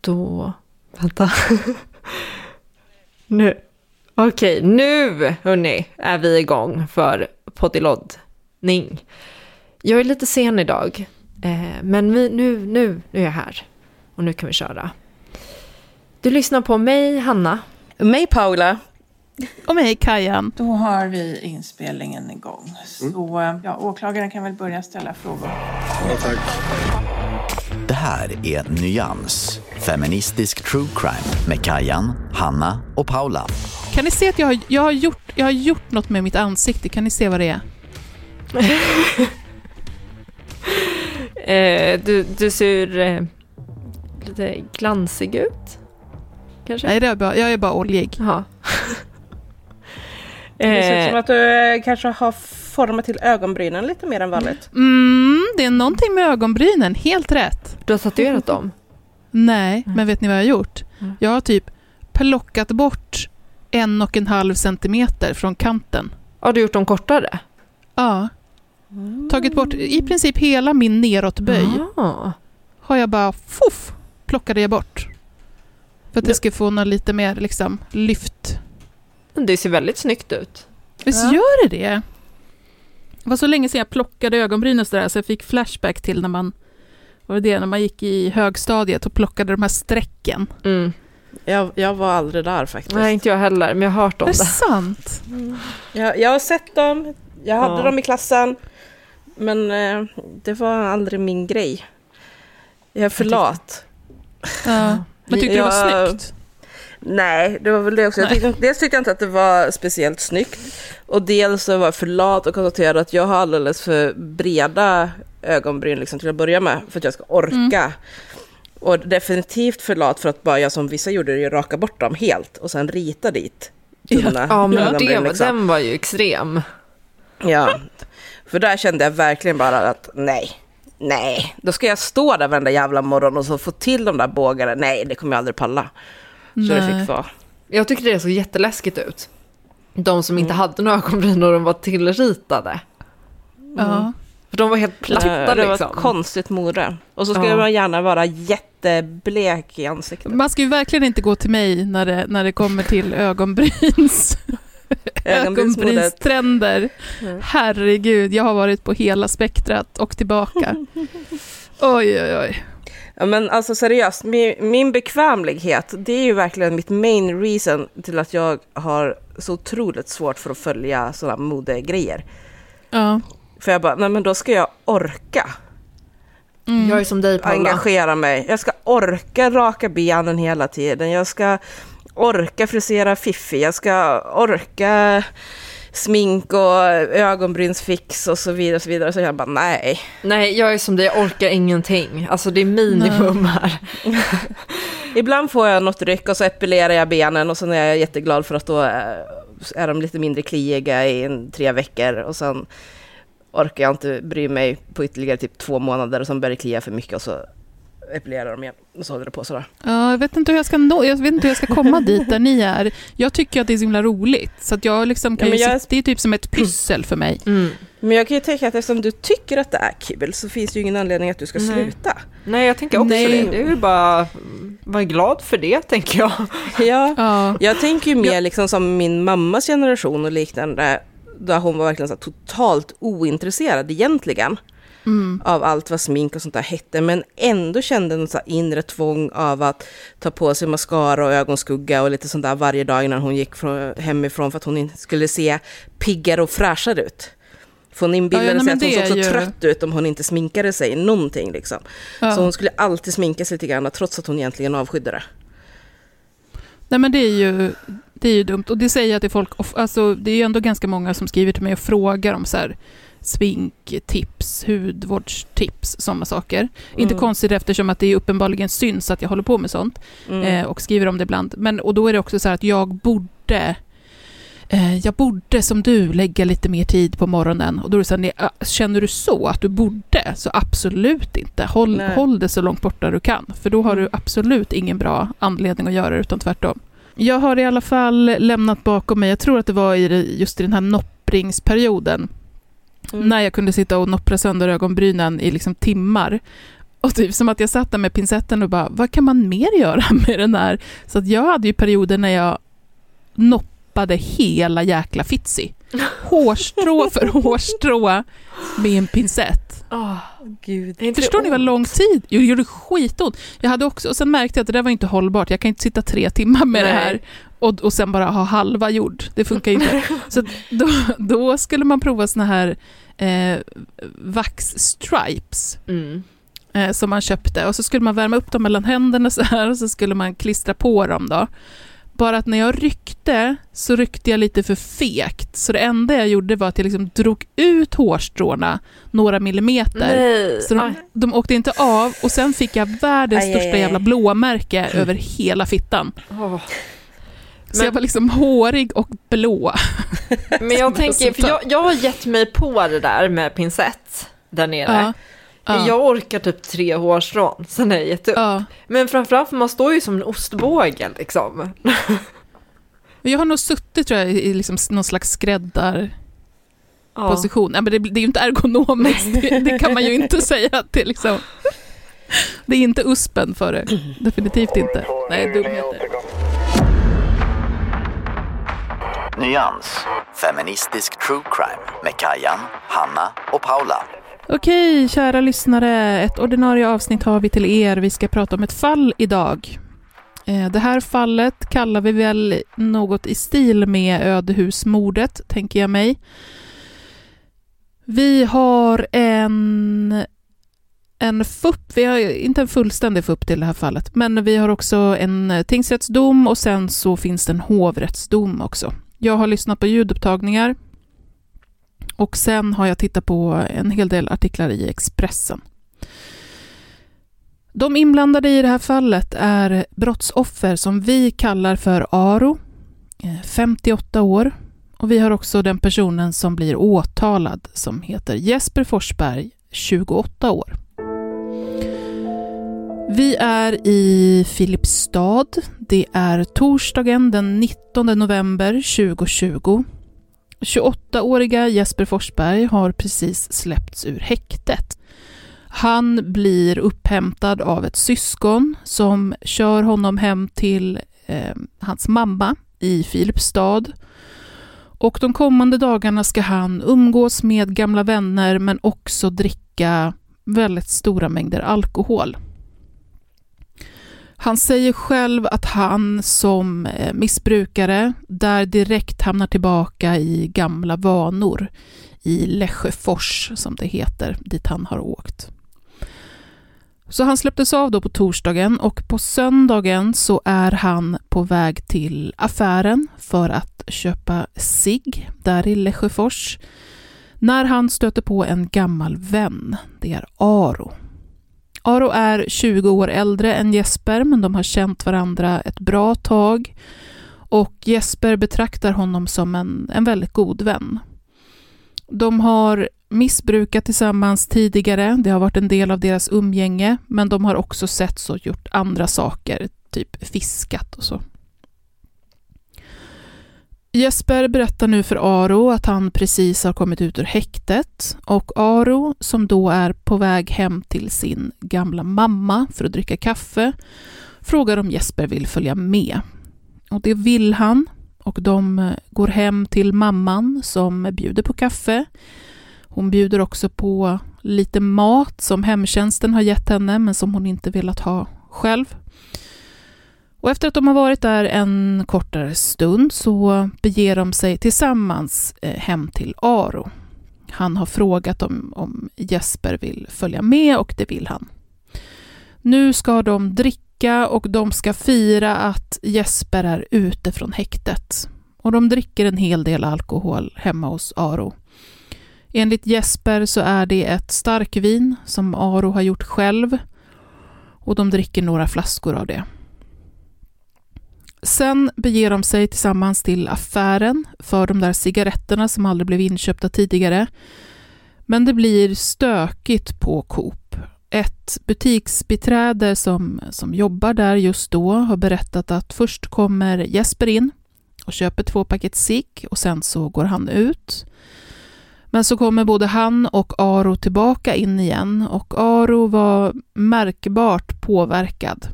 Då... Vänta. nu. Okej, nu hörni är vi igång för poddiloddning. Jag är lite sen idag, eh, men vi, nu, nu, nu är jag här. Och nu kan vi köra. Du lyssnar på mig, Hanna. Mig Paula. Och mig, Kajan. Då har vi inspelningen igång. Så ja, åklagaren kan väl börja ställa frågor. Det här är Nyans, feministisk true crime med Kajan, Hanna och Paula. Kan ni se att jag har, jag, har gjort, jag har gjort något med mitt ansikte? Kan ni se vad det är? Eh, du, du ser eh, lite glansig ut. Kanske? Nej, det är bara, jag är bara oljig. Jaha. Det ser ut Eh, som att du eh, kanske har format till ögonbrynen lite mer än vanligt. Mm, det är någonting med ögonbrynen, helt rätt. du har tatuerat dem? Nej, men vet ni vad jag har gjort? Jag har typ plockat bort en och en halv centimeter från kanten. Har du gjort dem kortare? Ja. Tagit bort i princip hela min neråtböj. Ah. Har jag bara, fuff, plockade jag bort. För att det ska få något lite mer liksom lyft. Det ser väldigt snyggt ut. Visst Ja. gör det det? Det var så länge sedan jag plockade ögonbryn och sådär, så jag fick flashback till när man, var det, när man gick i högstadiet och plockade de här strecken. Mm. Jag, jag var aldrig där faktiskt. Nej, inte jag heller, men jag har hört om Är det det. sant? Jag, jag har sett dem, jag hade Ja. dem i klassen. Men eh, det var aldrig min grej. Jag är för lat. Ja. Men tyckte du det var snyggt? Nej, det var väl det också. Jag tyckte, dels tyckte jag inte att det var speciellt snyggt. Och dels så var jag för lat och konstaterade att jag har alldeles för breda ögonbryn liksom, till att börja med. För att jag ska orka. Och definitivt för lat för att bara jag som vissa gjorde, det, raka bort dem helt. Och sen rita dit. tunna Ja, men ögonbryn, det, liksom. den var ju extrem. Ja, för där kände jag verkligen bara att nej, nej, då ska jag stå där varenda jävla morgon och så få till de där bågarna. Nej, det kommer jag aldrig palla. Så det Nej. fick vara. Jag tycker det såg jätteläskigt ut. De som inte hade några ögonbryn och de var tillritade. Ja. För de var helt platta det var liksom. ett konstigt mode. Och så ska Ja. man gärna vara jätteblek i ansiktet. Man ska ju verkligen inte gå till mig när det, när det kommer till ögonbryns, ögonbrynstrender. Mm. Herregud, jag har varit på hela spektrat och tillbaka. Oj, oj, oj. Ja, men alltså seriöst, min, min bekvämlighet, det är ju verkligen mitt main reason till att jag har så otroligt svårt för att följa sådana modegrejer. Ja. För jag bara, nej men då ska jag orka. Mm. Jag är som dig Paula. engagera mig. Jag ska orka raka benen hela tiden. Jag ska orka frisera fiffi. Jag ska orka smink och ögonbrynsfix och så vidare. Och så, vidare. så jag bara nej. Nej, jag är som dig, jag orkar ingenting. Alltså det är minimum här. Ibland får jag något ryck och så epilerar jag benen och sen är jag jätteglad för att då är är de lite mindre kliiga i en, tre veckor och sen orkar jag inte bry mig på ytterligare typ två månader och sen börjar det klia för mycket och så epilerar de igen. Och så håller det på sådär. Ja, jag vet inte hur jag ska nå, jag vet inte hur jag ska komma dit där ni är. Jag tycker att det är så himla roligt, så att jag liksom kan Ja, jag- sitta, det är typ som ett pyssel för mig. Mm. Men jag kan ju tänka att eftersom du tycker att det är kul så finns det ju ingen anledning att du ska Nej. sluta. Nej, jag tänker också Nej. det. Det är ju bara, var glad för det, tänker jag. Ja, Ja. jag tänker ju mer liksom som min mammas generation och liknande, där hon var verkligen så totalt ointresserad egentligen Mm. av allt vad smink och sånt där hette, men ändå kände något så inre tvång av att ta på sig mascara och ögonskugga och lite sånt där varje dag innan hon gick från, hemifrån för att hon skulle se piggare och fräschare ut. För hon inbillade Ja, ja, sig att hon såg så ju- trött ut om hon inte sminkade sig, någonting liksom. Ja. Så hon skulle alltid sminka sig lite grann, trots att hon egentligen avskydde det. Nej men det är ju, det är ju dumt. Och det säger jag till folk, alltså, det är ju ändå ganska många som skriver till mig och frågar om så här, svinktips, hudvårdstips, sådana saker. Inte Mm. konstigt eftersom att det uppenbarligen syns att jag håller på med sånt Mm. eh, och skriver om det ibland. Men, och då är det också så här att jag borde eh, jag borde som du lägga lite mer tid på morgonen. Och då är det så här, äh, känner du så att du borde, så absolut inte. Håll, Nej. håll det så långt borta du kan. För då har du absolut ingen bra anledning att göra det, utan tvärtom. Jag har i alla fall lämnat bakom mig, jag tror att det var i, just i den här noppringsperioden, Mm. när jag kunde sitta och noppra sönder ögonbrynen i liksom timmar. Och typ som att jag satt där med pincetten och bara, vad kan man mer göra med den här? Så att jag hade ju perioder när jag noppade hela jäkla Fitzy. Hårstrå för hårstrå med en pincett. Åh, Gud. det Förstår ni vad lång tid? Jo, det gjorde skitont. Jag hade också, och sen märkte jag att det där var inte hållbart. Jag kan inte sitta tre timmar med det Nej. här och, och sen bara ha halva gjord. Det funkar inte. Så då, då skulle man prova såna här eh, vax stripes Mm. eh, som man köpte och så skulle man värma upp dem mellan händerna så här och så skulle man klistra på dem då. Bara att när jag ryckte så ryckte jag lite för fekt så det enda jag gjorde var att jag liksom drog ut hårstråna några millimeter. Nej. Så de, Aj. de åkte inte av och sen fick jag världens Aj, aj, största aj. jävla blåmärke över hela fittan. Åh. Så Men- jag var liksom hårig och blå. Men jag tänker, för jag, jag har gett mig på det där med pincett där nere. Ja. Ja. Jag orkar typ tre hårstrån, sen är jag gett upp. Ja. Men framförallt för man står ju som en ostbåge liksom. Jag har nog suttit tror jag, i liksom någon slags skräddar Ja. position. Ja, men det, det är ju inte ergonomiskt, det, det kan man ju inte säga att det är liksom... Det är inte uspen för det, definitivt inte. Nej, dumheter. Nyans, feministisk true crime med Kajan, Hanna och Paula. Okej, kära lyssnare, ett ordinarie avsnitt har vi till er. Vi ska prata om ett fall idag. Eh, det här fallet kallar vi väl något i stil med Ödehusmordet, tänker jag mig. Vi har en, en FUP, vi har inte en fullständig FUP till det här fallet, men vi har också en tingsrättsdom och sen så finns det en hovrättsdom också. Jag har lyssnat på ljudupptagningar och sen har jag tittat på en hel del artiklar i Expressen. De inblandade i det här fallet är brottsoffer som vi kallar för Aro, eh, 58 år. Och vi har också den personen som blir åtalad som heter Jesper Forsberg, 28 år. Vi är i Filipstad. Det är torsdagen den 19 november 2020. 28-åriga Jesper Forsberg har precis släppts ur häktet. Han blir upphämtad av ett syskon som kör honom hem till eh, hans mamma i Filipstad. Och de kommande dagarna ska han umgås med gamla vänner men också dricka väldigt stora mängder alkohol. Han säger själv att han som eh, missbrukare där direkt hamnar tillbaka i gamla vanor i Lesjöfors, som det heter, dit han har åkt. Så han släpptes av då på torsdagen och på söndagen så är han på väg till affären för att köpa sig där i Lesjöfors när han stöter på en gammal vän. Det är Aro. Aro är 20 år äldre än Jesper, men de har känt varandra ett bra tag. Och Jesper betraktar honom som en, en väldigt god vän. De har missbrukat tillsammans tidigare, det har varit en del av deras umgänge, men de har också setts och gjort andra saker, typ fiskat och så. Jesper berättar nu för Aro att han precis har kommit ut ur häktet och Aro, som då är på väg hem till sin gamla mamma för att dricka kaffe, frågar om Jesper vill följa med. Och det vill han och de eh, går hem till mamman som bjuder på kaffe. Hon bjuder också på lite mat som hemtjänsten har gett henne men som hon inte velat ha själv. Och efter att de har varit där en kortare stund så beger de sig tillsammans eh, hem till Aro. Han har frågat om, om Jesper vill följa med och det vill han. Nu ska de dricka och de ska fira att Jesper är ute från häktet. Och de dricker en hel del alkohol hemma hos Aro. Enligt Jesper så är det ett starkvin som Aro har gjort själv och de dricker några flaskor av det. Sen beger de sig tillsammans till affären för de där cigaretterna som aldrig blev inköpta tidigare. Men det blir stökigt på Coop. Ett butiksbiträde som, som jobbar där just då har berättat att först kommer Jesper in och köper två paket cigg och sen så går han ut. Men så kommer både han och Aro tillbaka in igen och Aro var märkbart påverkad.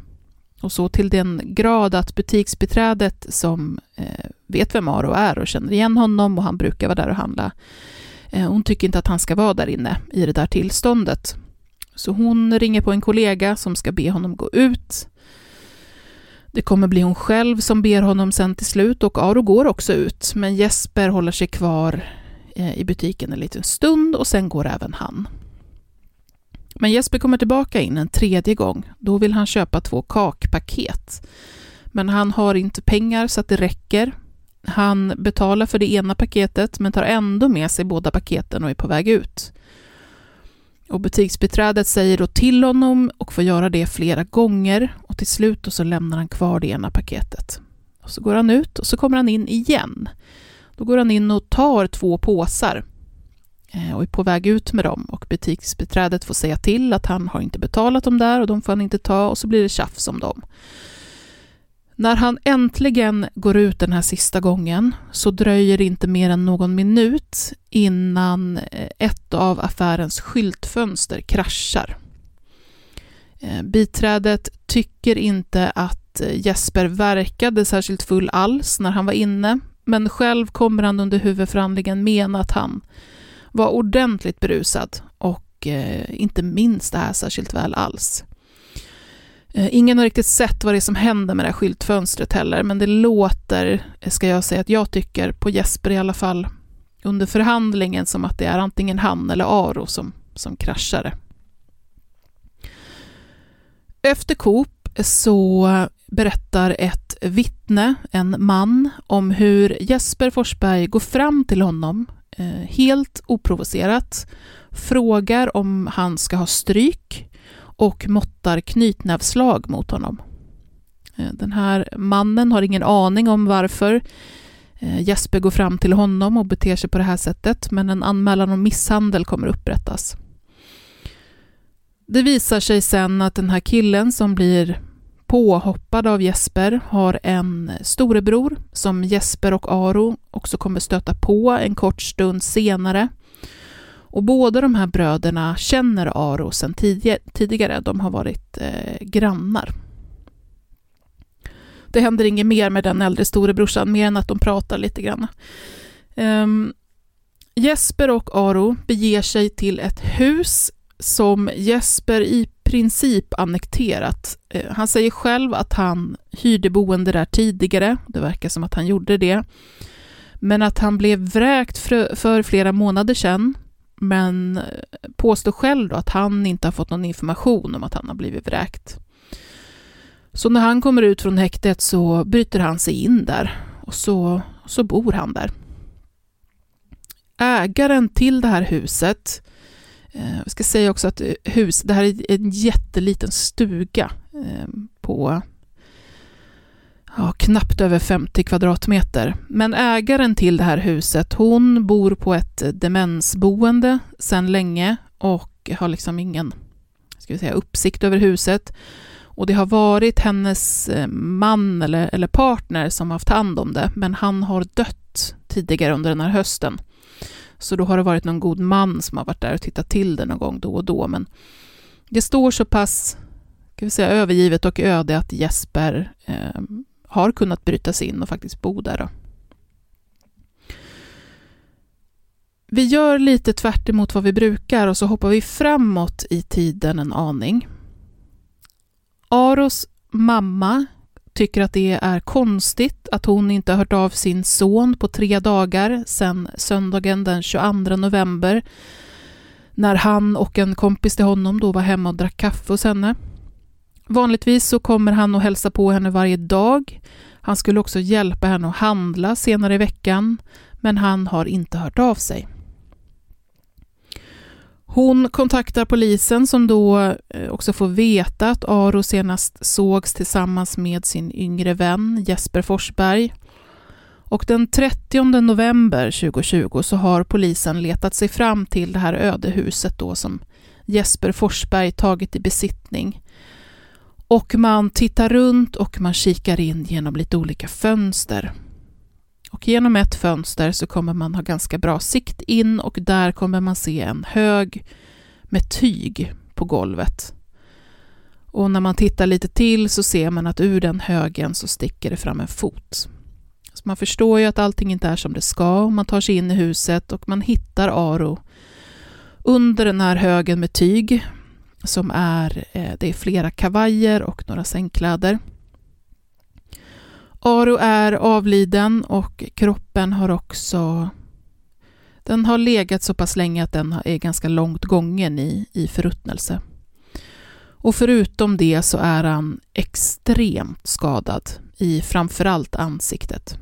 Och så till den grad att butiksbiträdet som eh, vet vem Aro är och känner igen honom och han brukar vara där och handla, eh, hon tycker inte att han ska vara där inne i det där tillståndet. Så hon ringer på en kollega som ska be honom gå ut. Det kommer bli hon själv som ber honom sen till slut och Aro går också ut, men Jesper håller sig kvar eh, i butiken en liten stund och sen går även han. Men Jesper kommer tillbaka in en tredje gång. Då vill han köpa två kakpaket. Men han har inte pengar så att det räcker. Han betalar för det ena paketet men tar ändå med sig båda paketen och är på väg ut. Och butiksbiträdet säger då till honom och får göra det flera gånger och till slut så lämnar han kvar det ena paketet. Och så går han ut och så kommer han in igen. Då går han in och tar två påsar Eh, och är på väg ut med dem och butiksbiträdet får säga till att han har inte betalat dem där och de får han inte ta och så blir det tjafs om dem. När han äntligen går ut den här sista gången så dröjer det inte mer än någon minut innan eh, ett av affärens skyltfönster kraschar. Eh, biträdet tycker inte att Jesper verkade särskilt full alls när han var inne, men själv kommer han under huvudförhandlingen mena att han var ordentligt berusad och eh, inte minns det här särskilt väl alls. Eh, ingen har riktigt sett vad det är som händer med det här skyltfönstret heller, men det låter, eh, ska jag säga att jag tycker, på Jesper i alla fall, under förhandlingen som att det är antingen han eller Aro som, som kraschade. Efter Coop så berättar ett vittne, en man, om hur Jesper Forsberg går fram till honom Eh, helt oprovocerat, frågar om han ska ha stryk och måttar knytnävslag mot honom. Eh, den här mannen har ingen aning om varför eh, Jesper går fram till honom och beter sig på det här sättet, men en anmälan om misshandel kommer upprättas. Det visar sig sen att den här killen som blir påhoppad av Jesper har en storebror som Jesper och Aro också kommer stöta på en kort stund senare. Och båda de här bröderna känner Aro sedan tidigare. De har varit eh, grannar. Det händer inget mer med den äldre storebrorsan, mer än att de pratar lite grann. Um, Jesper och Aro beger sig till ett hus som Jesper i princip annekterat. Eh, han säger själv att han hyrde boende där tidigare, det verkar som att han gjorde det, men att han blev vräkt för, flera månader sedan men eh, påstår själv då att han inte har fått någon information om att han har blivit vräkt. Så när han kommer ut från häktet så bryter han sig in där och så, så bor han där. Ägaren till det här huset, Eh, jag ska säga också att eh, hus, det här är en jätteliten stuga eh, på ja, knappt över 50 kvadratmeter. Men ägaren till det här huset, hon bor på ett demensboende sedan länge och har liksom ingen ska vi säga, uppsikt över huset. Och det har varit hennes eh, man eller, eller partner som haft hand om det, men han har dött tidigare under den här hösten. Så då har det varit någon god man som har varit där och tittat till det någon gång då och då. Men det står så pass ska vi säga, övergivet och öde att Jesper eh, har kunnat bryta sig in och faktiskt bo där. Då. Vi gör lite tvärt vad vi brukar och så hoppar vi framåt i tiden en aning. Aros mamma tycker att det är konstigt att hon inte har hört av sin son på tre dagar sedan söndagen den 22 november när han och en kompis till honom då var hemma och drack kaffe hos henne. Vanligtvis så kommer han och hälsar på henne varje dag. Han skulle också hjälpa henne att handla senare i veckan, men han har inte hört av sig. Hon kontaktar polisen som då eh, också får veta att Aro senast sågs tillsammans med sin yngre vän Jesper Forsberg. Och den 30 november 2020 så har polisen letat sig fram till det här ödehuset då som Jesper Forsberg tagit i besittning. Och man tittar runt och man kikar in genom lite olika fönster. Och genom ett fönster så kommer man ha ganska bra sikt in och där kommer man se en hög med tyg på golvet. Och när man tittar lite till så ser man att ur den högen så sticker det fram en fot. Så man förstår ju att allting inte är som det ska och man tar sig in i huset och man hittar Aro under den här högen med tyg som är, eh, det är flera kavajer och några sängkläder. Aro är avliden och kroppen har också den har legat så pass länge att den är ganska långt gången i, i förruttnelse. Och förutom det så är han extremt skadad i framförallt ansiktet.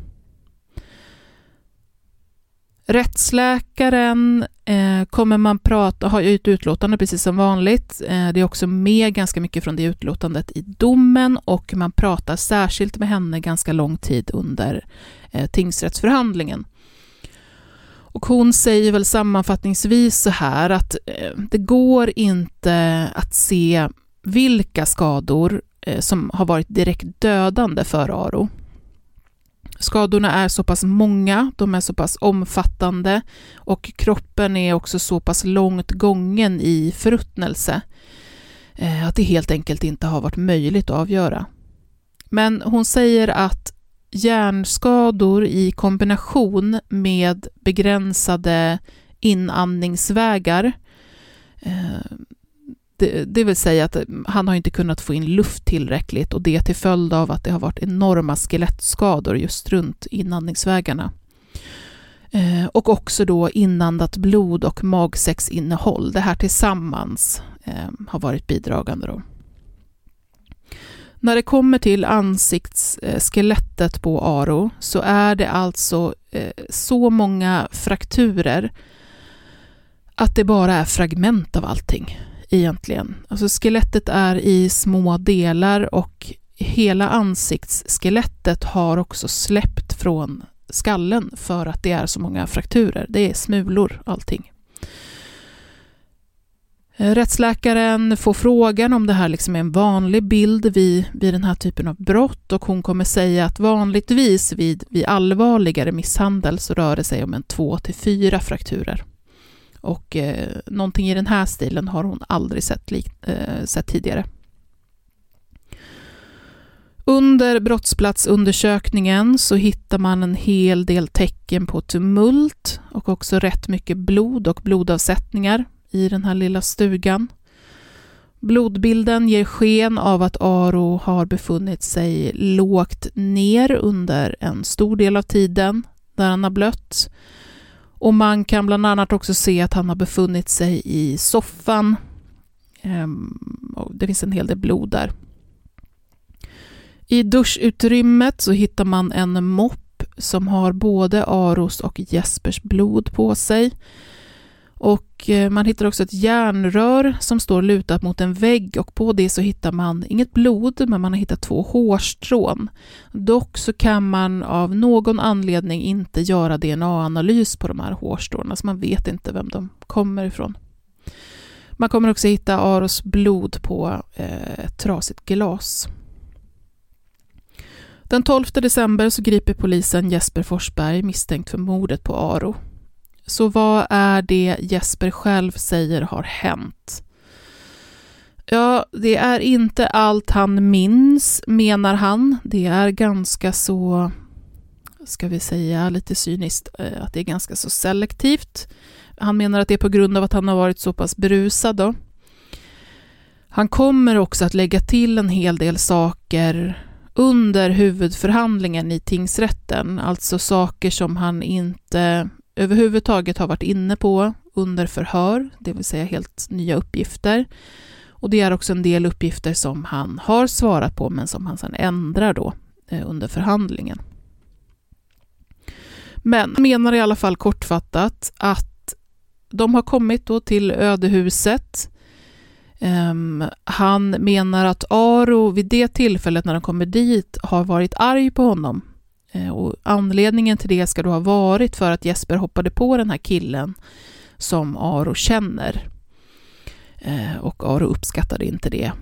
Rättsläkaren eh, kommer man prata, har ju ett utlåtande precis som vanligt. Eh, det är också med ganska mycket från det utlåtandet i domen och man pratar särskilt med henne ganska lång tid under eh, tingsrättsförhandlingen. Och hon säger väl sammanfattningsvis så här att eh, det går inte att se vilka skador eh, som har varit direkt dödande för Aro. Skadorna är så pass många, de är så pass omfattande och kroppen är också så pass långt gången i förruttnelse eh, att det helt enkelt inte har varit möjligt att avgöra. Men hon säger att hjärnskador i kombination med begränsade inandningsvägar eh, det, det vill säga att han har inte kunnat få in luft tillräckligt och det till följd av att det har varit enorma skelettskador just runt inandningsvägarna. Eh, och också då inandat blod och magsäcksinnehåll. Det här tillsammans eh, har varit bidragande. Då. När det kommer till ansiktsskelettet på Aro så är det alltså eh, så många frakturer att det bara är fragment av allting egentligen. Alltså skelettet är i små delar och hela ansiktsskelettet har också släppt från skallen för att det är så många frakturer. Det är smulor allting. Eh, rättsläkaren får frågan om det här liksom är en vanlig bild vid, vid den här typen av brott och hon kommer säga att vanligtvis vid, vid allvarligare misshandel så rör det sig om en två till fyra frakturer. Och eh, någonting i den här stilen har hon aldrig sett, eh, sett tidigare. Under brottsplatsundersökningen så hittar man en hel del tecken på tumult och också rätt mycket blod och blodavsättningar i den här lilla stugan. Blodbilden ger sken av att Aro har befunnit sig lågt ner under en stor del av tiden där han har blött. Och man kan bland annat också se att han har befunnit sig i soffan. Ehm, det finns en hel del blod där. I duschutrymmet så hittar man en mopp som har både Aros och Jespers blod på sig. Och eh, man hittar också ett järnrör som står lutat mot en vägg och på det så hittar man inget blod, men man har hittat två hårstrån. Dock så kan man av någon anledning inte göra DNA-analys på de här hårstråna, så man vet inte vem de kommer ifrån. Man kommer också hitta Aros blod på eh, ett trasigt glas. Den 12 december så griper polisen Jesper Forsberg misstänkt för mordet på Aro. Så vad är det Jesper själv säger har hänt? Ja, det är inte allt han minns, menar han. Det är ganska så, ska vi säga lite cyniskt, eh, att det är ganska så selektivt. Han menar att det är på grund av att han har varit så pass berusad då. Han kommer också att lägga till en hel del saker under huvudförhandlingen i tingsrätten, alltså saker som han inte överhuvudtaget har varit inne på under förhör, det vill säga helt nya uppgifter. Och det är också en del uppgifter som han har svarat på men som han sedan ändrar då eh, under förhandlingen. Men han menar i alla fall kortfattat att de har kommit då till ödehuset. Ehm, han menar att Aro vid det tillfället när de kommer dit har varit arg på honom. Eh, och anledningen till det ska då ha varit för att Jesper hoppade på den här killen som Aro känner. Eh, och Aro uppskattade inte det.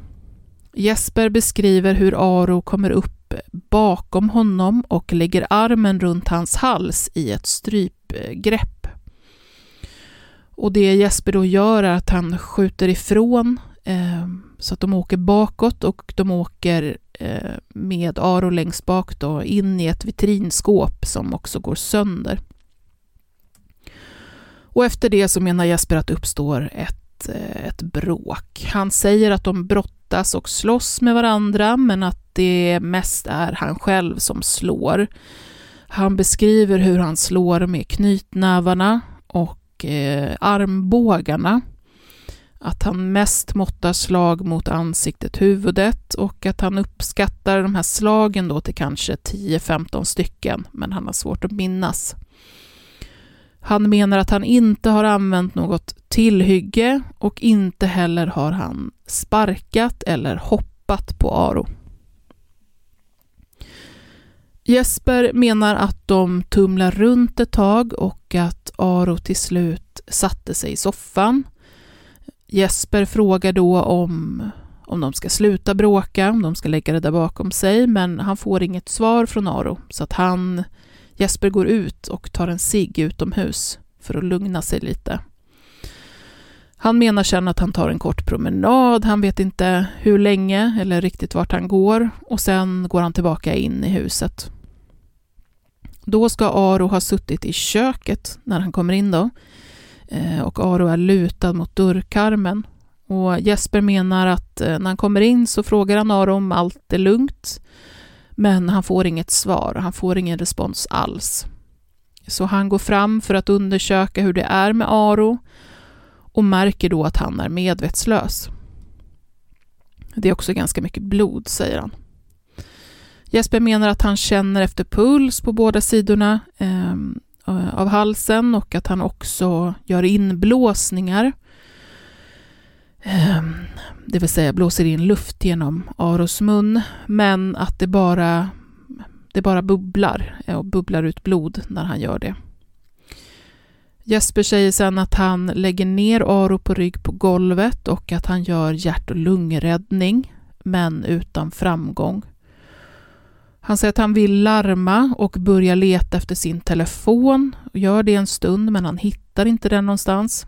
Jesper beskriver hur Aro kommer upp bakom honom och lägger armen runt hans hals i ett strypgrepp. Och det Jesper då gör är att han skjuter ifrån eh, så att de åker bakåt och de åker Eh, med Aro längst bak då in i ett vitrinskåp som också går sönder. Och efter det så menar Jesper att det uppstår ett, eh, ett bråk. Han säger att de brottas och slåss med varandra men att det mest är han själv som slår. Han beskriver hur han slår med knytnävarna och eh, armbågarna. Att han mest måttar slag mot ansiktet, huvudet och att han uppskattar de här slagen då till kanske 10-15 stycken, men han har svårt att minnas. Han menar att han inte har använt något tillhygge och inte heller har han sparkat eller hoppat på Aro. Jesper menar att de tumlar runt ett tag och att Aro till slut satte sig i soffan. Jesper frågar då om, om de ska sluta bråka, om de ska lägga det där bakom sig, men han får inget svar från Aro, så att han, Jesper går ut och tar en cigg utomhus för att lugna sig lite. Han menar sen att han tar en kort promenad, han vet inte hur länge eller riktigt vart han går och sen går han tillbaka in i huset. Då ska Aro ha suttit i köket när han kommer in då. Eh, och Aro är lutad mot dörrkarmen. Och Jesper menar att eh, när han kommer in så frågar han Aro om allt är lugnt. Men han får inget svar, han får ingen respons alls. Så han går fram för att undersöka hur det är med Aro och märker då att han är medvetslös. Det är också ganska mycket blod, säger han. Jesper menar att han känner efter puls på båda sidorna ehm, Eh, av halsen och att han också gör inblåsningar. Ehm, det vill säga blåser in luft genom Aros mun, men att det bara, det bara bubblar eh, och bubblar ut blod när han gör det. Jesper säger sen att han lägger ner Aro på rygg på golvet och att han gör hjärt och lungräddning, men utan framgång. Han säger att han vill larma och börja leta efter sin telefon. Gör det en stund, men han hittar inte den någonstans.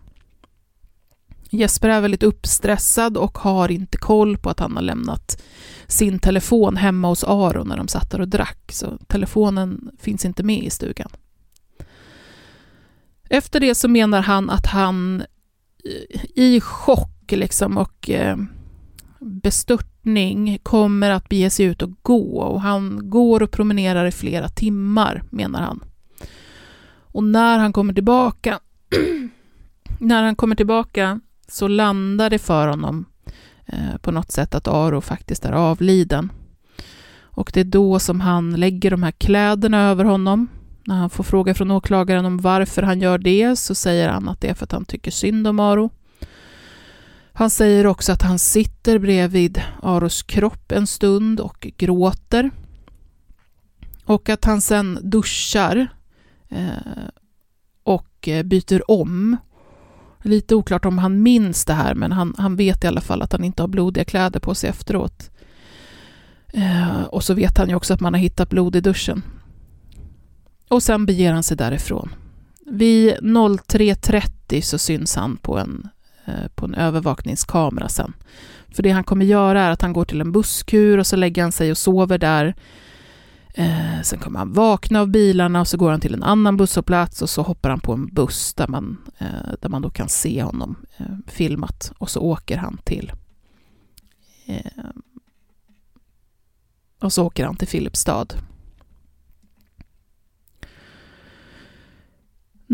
Jesper är väldigt uppstressad och har inte koll på att han har lämnat sin telefon hemma hos Aron när de satt där och drack, så telefonen finns inte med i stugan. Efter det så menar han att han i chock liksom och eh, bestörtning kommer att bege sig ut och gå och han går och promenerar i flera timmar, menar han. Och när han kommer tillbaka, när han kommer tillbaka så landar det för honom eh, på något sätt att Aro faktiskt är avliden. Och det är då som han lägger de här kläderna över honom. När han får fråga från åklagaren om varför han gör det så säger han att det är för att han tycker synd om Aro. Han säger också att han sitter bredvid Aros kropp en stund och gråter. Och att han sen duschar eh, och eh, byter om. Lite oklart om han minns det här, men han, han vet i alla fall att han inte har blodiga kläder på sig efteråt. Eh, och så vet han ju också att man har hittat blod i duschen. Och sen beger han sig därifrån. Vid 03.30 så syns han på en Eh, på en övervakningskamera sen. För det han kommer göra är att han går till en busskur och så lägger han sig och sover där. Eh, sen kommer han vakna av bilarna och så går han till en annan busshållplats och så hoppar han på en buss där man, eh, där man då kan se honom eh, filmat och så åker han till eh, och så åker han till Filipstad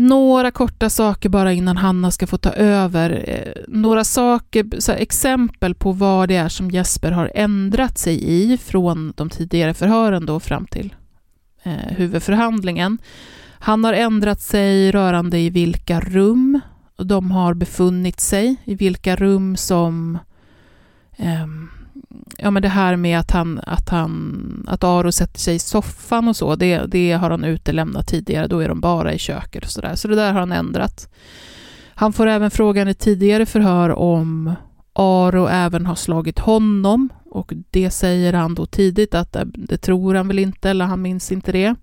Några korta saker bara innan Hanna ska få ta över. Eh, några saker, så exempel på vad det är som Jesper har ändrat sig i från de tidigare förhören då fram till eh, huvudförhandlingen. Han har ändrat sig rörande i vilka rum de har befunnit sig, i vilka rum som... eh, ja, men det här med att, han, att, han, att Aro sätter sig i soffan och så, det, det har han utelämnat tidigare. Då är de bara i köket och sådär. Så det där har han ändrat. Han får även frågan i tidigare förhör om Aro även har slagit honom och det säger han då tidigt att det, det tror han väl inte, eller han minns inte det.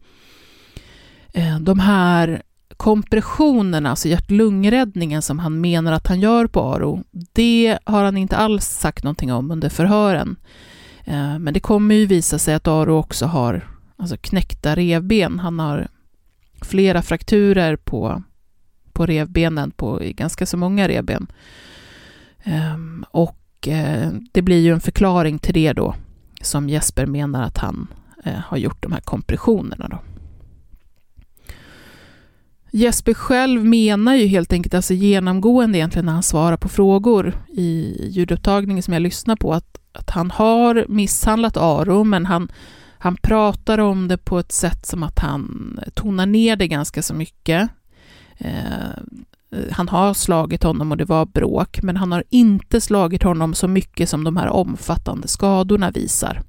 Eh, de här kompressionerna, alltså hjärt-lungräddningen som han menar att han gör på Aro, det har han inte alls sagt någonting om under förhören. Eh, men det kommer ju visa sig att Aro också har alltså knäckta revben. Han har flera frakturer på, på revbenen, på ganska så många revben. Ehm, och eh, det blir ju en förklaring till det då, som Jesper menar att han eh, har gjort de här kompressionerna då. Jesper själv menar ju helt enkelt, alltså genomgående egentligen när han svarar på frågor i ljudupptagningen som jag lyssnar på, att, att han har misshandlat Aro, men han, han pratar om det på ett sätt som att han tonar ner det ganska så mycket. Eh, han har slagit honom och det var bråk, men han har inte slagit honom så mycket som de här omfattande skadorna visar.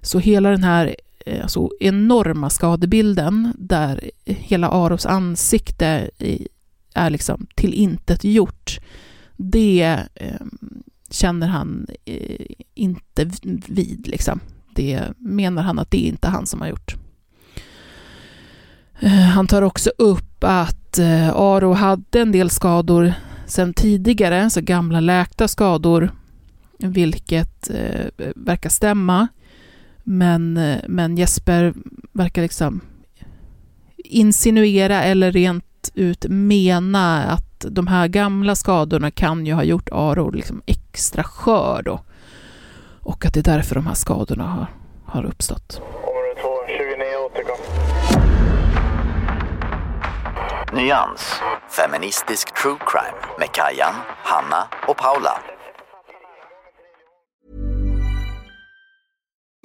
Så hela den här Eh, alltså, enorma skadebilden där hela Aros ansikte är liksom till intet gjort. Det eh, känner han eh, inte vid. Liksom. Det menar han att det är inte han som har gjort. Eh, han tar också upp att eh, Aro hade en del skador sedan tidigare, så gamla läkta skador, vilket eh, verkar stämma. Men, men Jesper verkar liksom insinuera eller rent ut mena att de här gamla skadorna kan ju ha gjort Aro liksom extra skör då. Och att det är därför de här skadorna har, har uppstått. Nyans, feministisk true crime med Kajan, Hanna och Paula.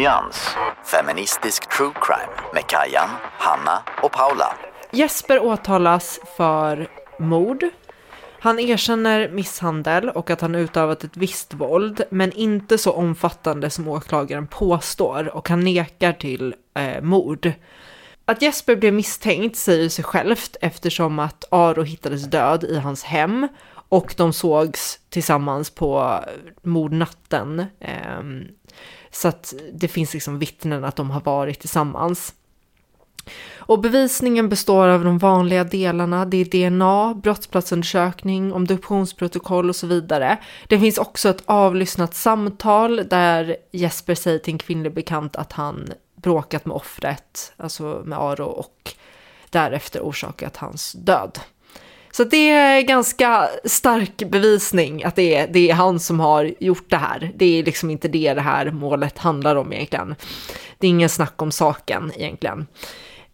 Nyans, feministisk true crime med Kajan, Hanna och Paula. Jesper åtalas för mord. Han erkänner misshandel och att han utövat ett visst våld, men inte så omfattande som åklagaren påstår och han nekar till eh, mord. Att Jesper blev misstänkt säger sig självt eftersom att Aro hittades död i hans hem och de sågs tillsammans på eh, mordnatten. Eh, så att det finns liksom vittnen att de har varit tillsammans. Och bevisningen består av de vanliga delarna. Det är DNA, brottsplatsundersökning, obduktionsprotokoll och så vidare. Det finns också ett avlyssnat samtal där Jesper säger till en kvinnlig bekant att han bråkat med offret, alltså med Aro och därefter orsakat hans död. Så det är ganska stark bevisning att det är, det är han som har gjort det här. Det är liksom inte det det här målet handlar om egentligen. Det är ingen snack om saken egentligen.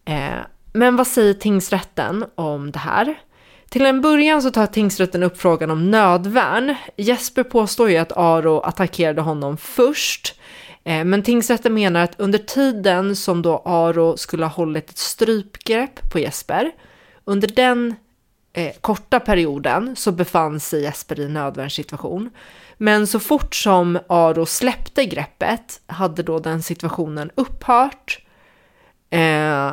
Eh, men vad säger tingsrätten om det här? Till en början så tar tingsrätten upp frågan om nödvärn. Jesper påstår ju att Aro attackerade honom först. Eh, men tingsrätten menar att under tiden som då Aro skulle ha hållit ett strypgrepp på Jesper, under den eh, korta perioden så befann sig Jesper i nödvärnssituation. Men så fort som Aro släppte greppet hade då den situationen upphört. Eh,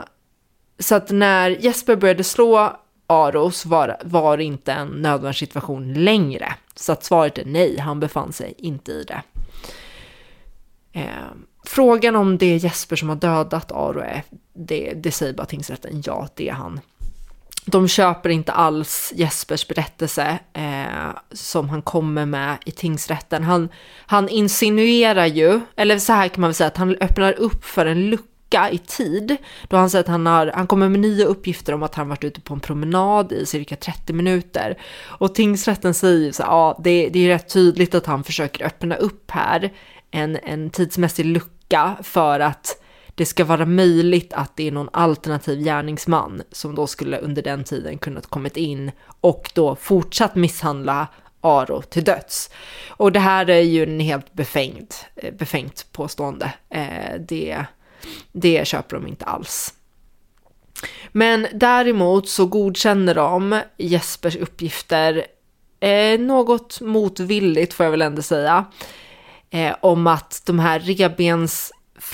så att när Jesper började slå Aro så var, var det inte en nödvärnssituation längre. Så att svaret är nej, han befann sig inte i det. Eh, frågan om det är Jesper som har dödat Aro är, det, det säger bara tingsrätten ja, det är han de köper inte alls Jespers berättelse. Eh, som han kommer med i tingsrätten. Han, han insinuerar ju, eller så här kan man väl säga, att han öppnar upp för en lucka i tid då han säger att han, har, han kommer med nya uppgifter om att han varit ute på en promenad i cirka 30 minuter. Och tingsrätten säger ju så här, ja det, det är rätt tydligt att han försöker öppna upp här en, en tidsmässig lucka för att det ska vara möjligt att det är någon alternativ gärningsman som då skulle under den tiden kunnat kommit in och då fortsatt misshandla Aro till döds. Och det här är ju en helt befängd, eh, befängt påstående. Eh, det, det köper de inte alls. Men däremot så godkänner de Jespers uppgifter eh, något motvilligt får jag väl ändå säga. Eh, om att de här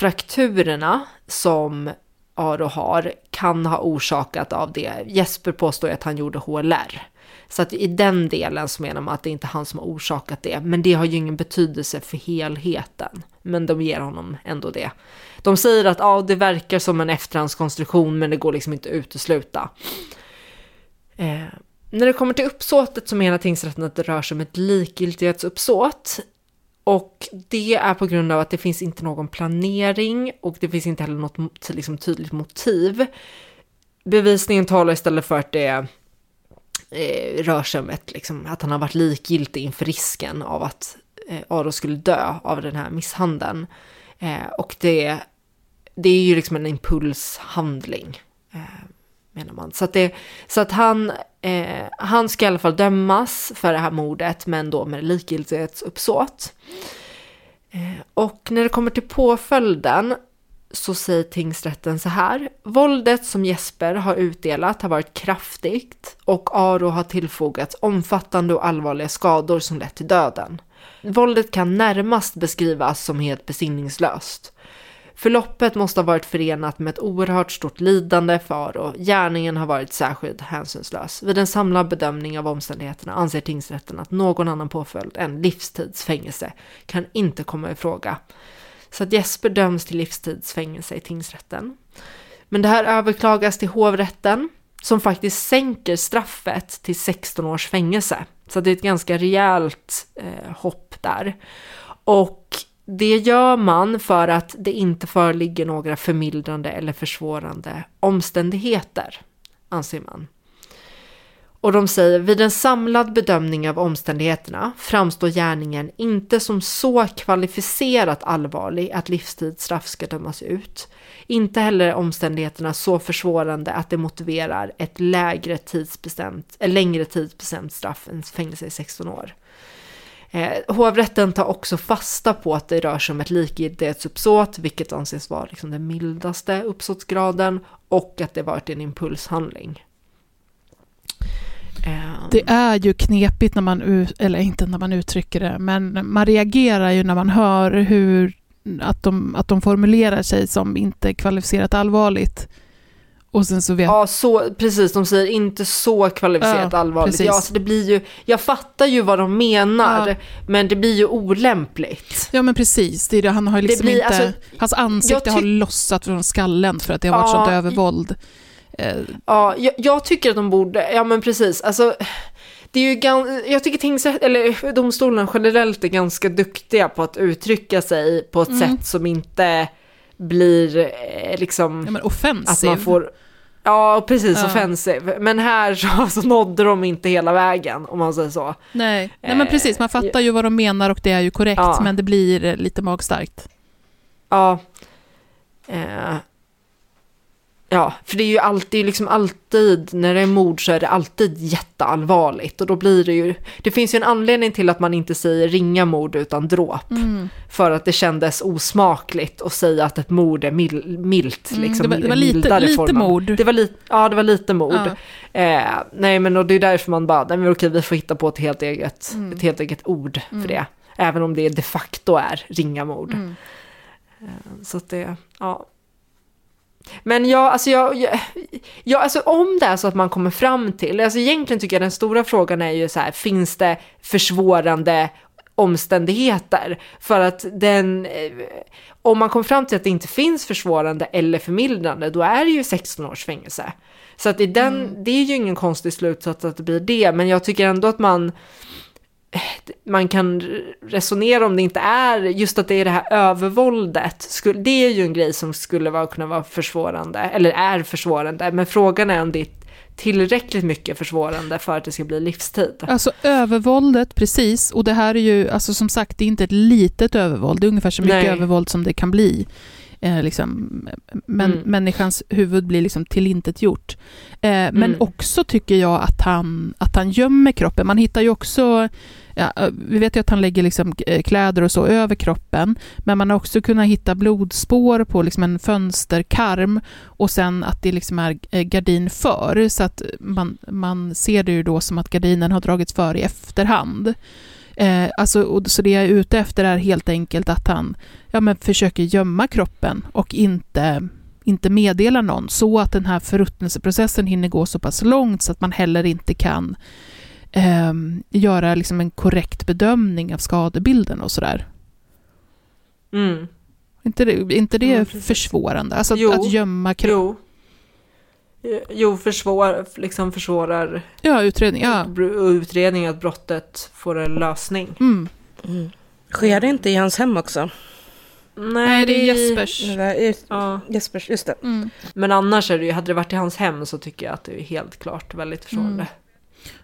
Frakturerna som Aro har kan ha orsakat av det. Jesper påstår att han gjorde HLR. Så att i den delen så menar man att det inte är han som har orsakat det. Men det har ju ingen betydelse för helheten. Men de ger honom ändå det. De säger att ja, det verkar som en efterhandskonstruktion men det går liksom inte att utesluta. Eh, när det kommer till uppsåtet så menar tingsrätten att det rör sig om ett likgiltighetsuppsåt. Och det är på grund av att det finns inte någon planering och det finns inte heller något liksom, tydligt motiv. Bevisningen talar istället för att det eh, rör sig om ett, liksom, att han har varit likgiltig inför risken av att eh, Aro skulle dö av den här misshandeln. Eh, och det, det är ju liksom en impulshandling. Eh, menar man. Så att, det, så att han, eh, han ska i alla fall dömas för det här mordet, men då med likgiltighetsuppsåt. Eh, och när det kommer till påföljden så säger tingsrätten så här. Våldet som Jesper har utdelat har varit kraftigt och Aro har tillfogats omfattande och allvarliga skador som lett till döden. Våldet kan närmast beskrivas som helt besinningslöst. Förloppet måste ha varit förenat med ett oerhört stort lidande för och gärningen har varit särskilt hänsynslös. Vid en samlad bedömning av omständigheterna anser tingsrätten att någon annan påföljd än livstidsfängelse kan inte komma i fråga. Så att Jesper döms till livstidsfängelse i tingsrätten. Men det här överklagas till hovrätten som faktiskt sänker straffet till 16 års fängelse. Så det är ett ganska rejält eh, hopp där. Och det gör man för att det inte föreligger några förmildrande eller försvårande omständigheter, anser man. Och de säger vid en samlad bedömning av omständigheterna framstår gärningen inte som så kvalificerat allvarlig att livstidsstraff ska dömas ut. Inte heller omständigheterna så försvårande att det motiverar ett lägre tidsbestämt, längre tidsbestämt straff än fängelse i 16 år. Eh, hovrätten tar också fasta på att det rör sig om ett likgiltighetsuppsåt, vilket anses vara liksom den mildaste uppsåtsgraden, och att det varit en impulshandling. Eh, det är ju knepigt när man, eller inte när man uttrycker det, men man reagerar ju när man hör hur, att de, att de formulerar sig som inte kvalificerat allvarligt. Och sen så vet... Ja, så, precis. De säger inte så kvalificerat ja, allvarligt. Ja, så det blir ju, jag fattar ju vad de menar, ja. men det blir ju olämpligt. Ja, men precis. Det är det, han har liksom blir, inte, alltså, hans ansikte har lossat från skallen för att det har varit ja, sånt övervåld. Eh. Ja, jag, jag, tycker att de borde, ja men precis, alltså det är ju gan, jag tycker tingsrätt, eller domstolen generellt är ganska duktiga på att uttrycka sig på ett mm. sätt som inte blir eh, liksom... Ja, men offensiv. Att man får... Ja, precis, ja. offensiv. Men här så, så nådde de inte hela vägen, om man säger så. Nej, Nej men precis, man fattar ju vad de menar och det är ju korrekt, ja. men det blir lite magstarkt. Ja. Eh, Ja, för det är ju alltid, liksom alltid, när det är mord så är det alltid jätteallvarligt och då blir det ju, det finns ju en anledning till att man inte säger ringa mord utan dråp. Mm. För att det kändes osmakligt att säga att ett mord är mil, milt, mm, liksom. Det var, det var lite, lite mord. Det var lite, ja det var lite mord. Ja. Eh, nej men och det är därför man bara, nej men okej vi får hitta på ett helt eget, mm. ett helt eget ord för mm. det. Även om det de facto är ringa mord. Mm. Eh, så att det, ja. Men jag, alltså jag, jag, jag, alltså om det är så att man kommer fram till, alltså egentligen tycker jag den stora frågan är ju så här, finns det försvårande omständigheter. För att den, eh, om man kommer fram till att det inte finns försvårande eller förmildrande, då är det ju 16 års fängelse. Så att i den, Mm. det är ju ingen konstig slutsats att det blir det, men jag tycker ändå att man man kan resonera om det inte är just att det är det här övervåldet. Det är ju en grej som skulle vara, kunna vara försvårande, eller är försvårande. Men frågan är om det är tillräckligt mycket försvårande för att det ska bli livstid. Alltså övervåldet, precis. Och det här är ju, alltså som sagt, det är inte ett litet övervåld. Det är ungefär så mycket Nej. övervåld som det kan bli. Eh, liksom, men Mm. människans huvud blir liksom tillintetgjort. Eh, men Mm. också tycker jag att han, att han gömmer kroppen. Man hittar ju också, ja, vi vet ju att han lägger liksom eh, kläder och så över kroppen, men man har också kunnat hitta blodspår på liksom en fönsterkarm och sen att det liksom är eh, gardin för, så att man, man ser det ju då som att gardinen har dragits för i efterhand. Eh, alltså, och, så det jag är ute efter är helt enkelt att han ja, men försöker gömma kroppen och inte, inte meddela någon, så att den här förruttnelseprocessen hinner gå så pass långt så att man heller inte kan ehm, göra liksom en korrekt bedömning av skadebilden och sådär. Mm. inte det, inte det Mm, försvårande? Alltså att, Jo. att gömma kroppen? Jo. Jo, försvår, liksom försvårar Ja, utredning. Ja. utredning att brottet får en lösning. Mm. Mm. Sker det inte i hans hem också? Nej, det är Jespers. Eller, just, Ja. Jespers, just det. Mm. Men annars är det ju, hade det varit i hans hem så tycker jag att det är helt klart väldigt försvårande.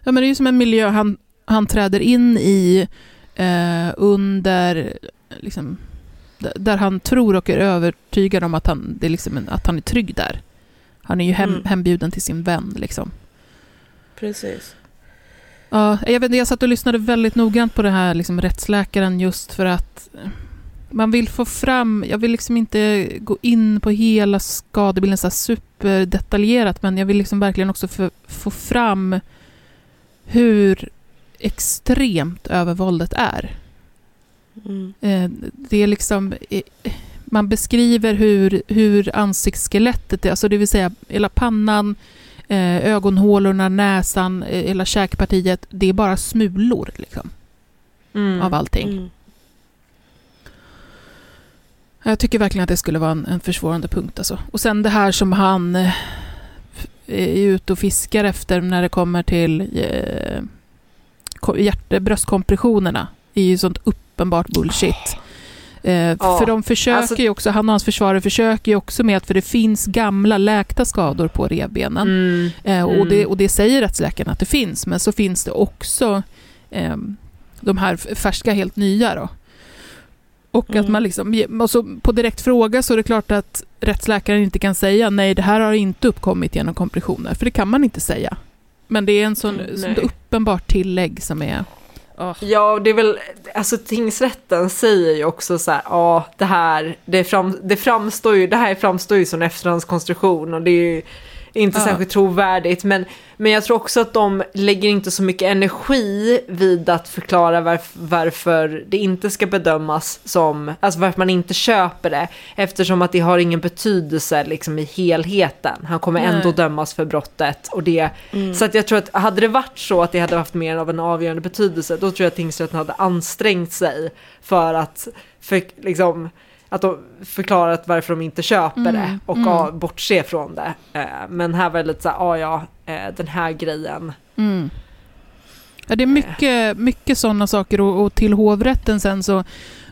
Ja, men det är ju som en miljö han, han träder in i eh, under, liksom, där han tror och är övertygad om att han, det är liksom en, att han är trygg där. Han är ju hem, Mm. hembjuden till sin vän. Liksom. Precis. Ja, jag, vet, jag satt och lyssnade väldigt noggrant på det här liksom, rättsläkaren just för att eh, man vill få fram, jag vill liksom inte gå in på hela skadebilden så superdetaljerat, men jag vill liksom verkligen också få, få fram hur extremt övervåldet är. Mm. Eh, Det är liksom, man beskriver hur, hur ansiktsskelettet är, alltså det vill säga hela pannan, eh, ögonhålorna, näsan, eh, hela käkpartiet, det är bara smulor liksom, Mm. av allting. Mm. Jag tycker verkligen att det skulle vara en, en försvårande punkt. Alltså. Och sen det här som han är ute och fiskar efter när det kommer till eh, hjärt- bröstkompressionerna är ju sånt uppenbart bullshit. Eh, Ja, för de försöker alltså- ju också, han och hans försvarare försöker ju också med att, för det finns gamla läkta skador på revbenen. Mm. Eh, och, Mm. det, och det säger rättsläkaren att det finns, men så finns det också eh, de här färska, helt nya. Då. Och att Mm. man liksom, och så på direkt fråga så är det klart att rättsläkaren inte kan säga nej, det här har inte uppkommit genom kompressioner, för det kan man inte säga. Men det är en sån, Mm, nej. uppenbart tillägg som är... Ja, det är väl, alltså tingsrätten säger ju också så här, ja, det här, det, fram, det framstår ju, det här framstår ju som en efterhandskonstruktion och det är ju inte Ja. särskilt trovärdigt. Men, men jag tror också att de lägger inte så mycket energi vid att förklara varf, varför det inte ska bedömas som, alltså varför man inte köper det. Eftersom att det har ingen betydelse liksom i helheten. Han kommer Nej. ändå dömas för brottet och det så att jag tror att hade det varit så att det hade haft mer av en avgörande betydelse, då tror jag att tingsrätten hade ansträngt sig för att för, liksom, att de förklarat varför de inte köper Mm, det och mm. ja, bortse från det. Eh, men här var det lite så här, ah, ja, eh, den här grejen. Mm. Ja, det är mycket, mycket sådana saker och, och till hovrätten sen så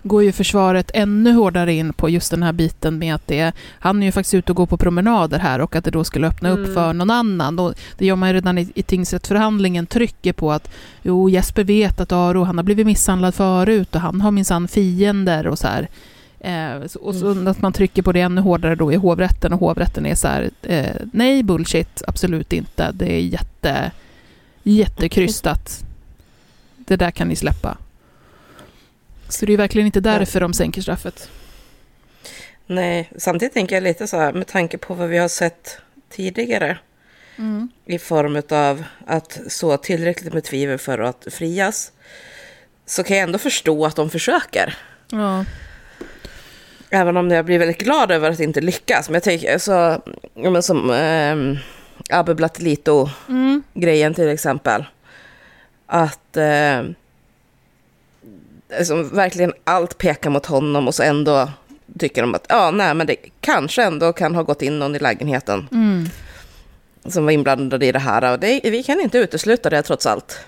går ju försvaret ännu hårdare in på just den här biten med att det han är ju faktiskt ute och går på promenader här och att det då skulle öppna upp Mm. för någon annan. Och det gör man ju redan i, i tingsrättsförhandlingen, trycker på att jo, Jesper vet att Aro, han har blivit misshandlad förut och han har minsann fiender och så här. Eh, så- och så att man trycker på det ännu hårdare då i hovrätten och hovrätten är så här, eh, nej bullshit, absolut inte. Det är jätte, jättekrystat. Det där kan ni släppa. Så det är verkligen inte därför de sänker straffet. Nej, samtidigt tänker jag lite så här med tanke på vad vi har sett tidigare i form av att så tillräckligt med tvivel för att frias så kan jag ändå förstå att de försöker. Ja. Även om jag blir väldigt glad över att inte lyckas. Men jag tänker så, ja, men som eh, Abbe Blattelito-grejen Mm. till exempel. Att eh, alltså, verkligen allt pekar mot honom och så ändå tycker de att ja, nej, men det kanske ändå kan ha gått in någon i lägenheten Mm. som var inblandad i det här. Och det, vi kan inte utesluta det trots allt.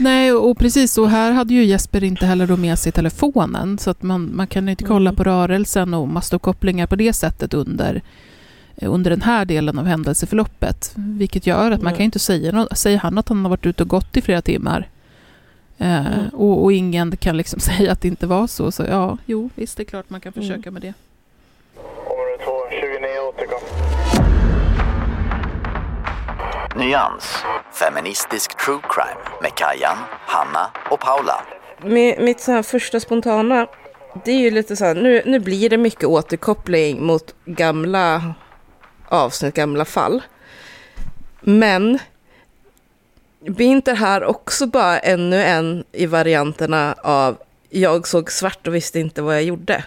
Nej, och precis så här hade ju Jesper inte heller då med sig telefonen, så att man, man kan inte kolla Mm. på rörelsen och mastokopplingar på det sättet under, eh, under den här delen av händelseförloppet. Vilket gör att man Mm. kan inte säga något. Säger han att han har varit ute och gått i flera timmar eh, Mm. och, och ingen kan liksom säga att det inte var så, så ja, jo, visst det är klart man kan Mm. försöka med det. Nyans. Feministisk true crime med Kajan, Hanna och Paula. Mi- Mitt så här första spontana, det är ju lite så här, nu, nu blir det mycket återkoppling mot gamla avsnitt, gamla fall. Men blir inte det här också bara ännu en i varianterna av jag såg svart och visste inte vad jag gjorde.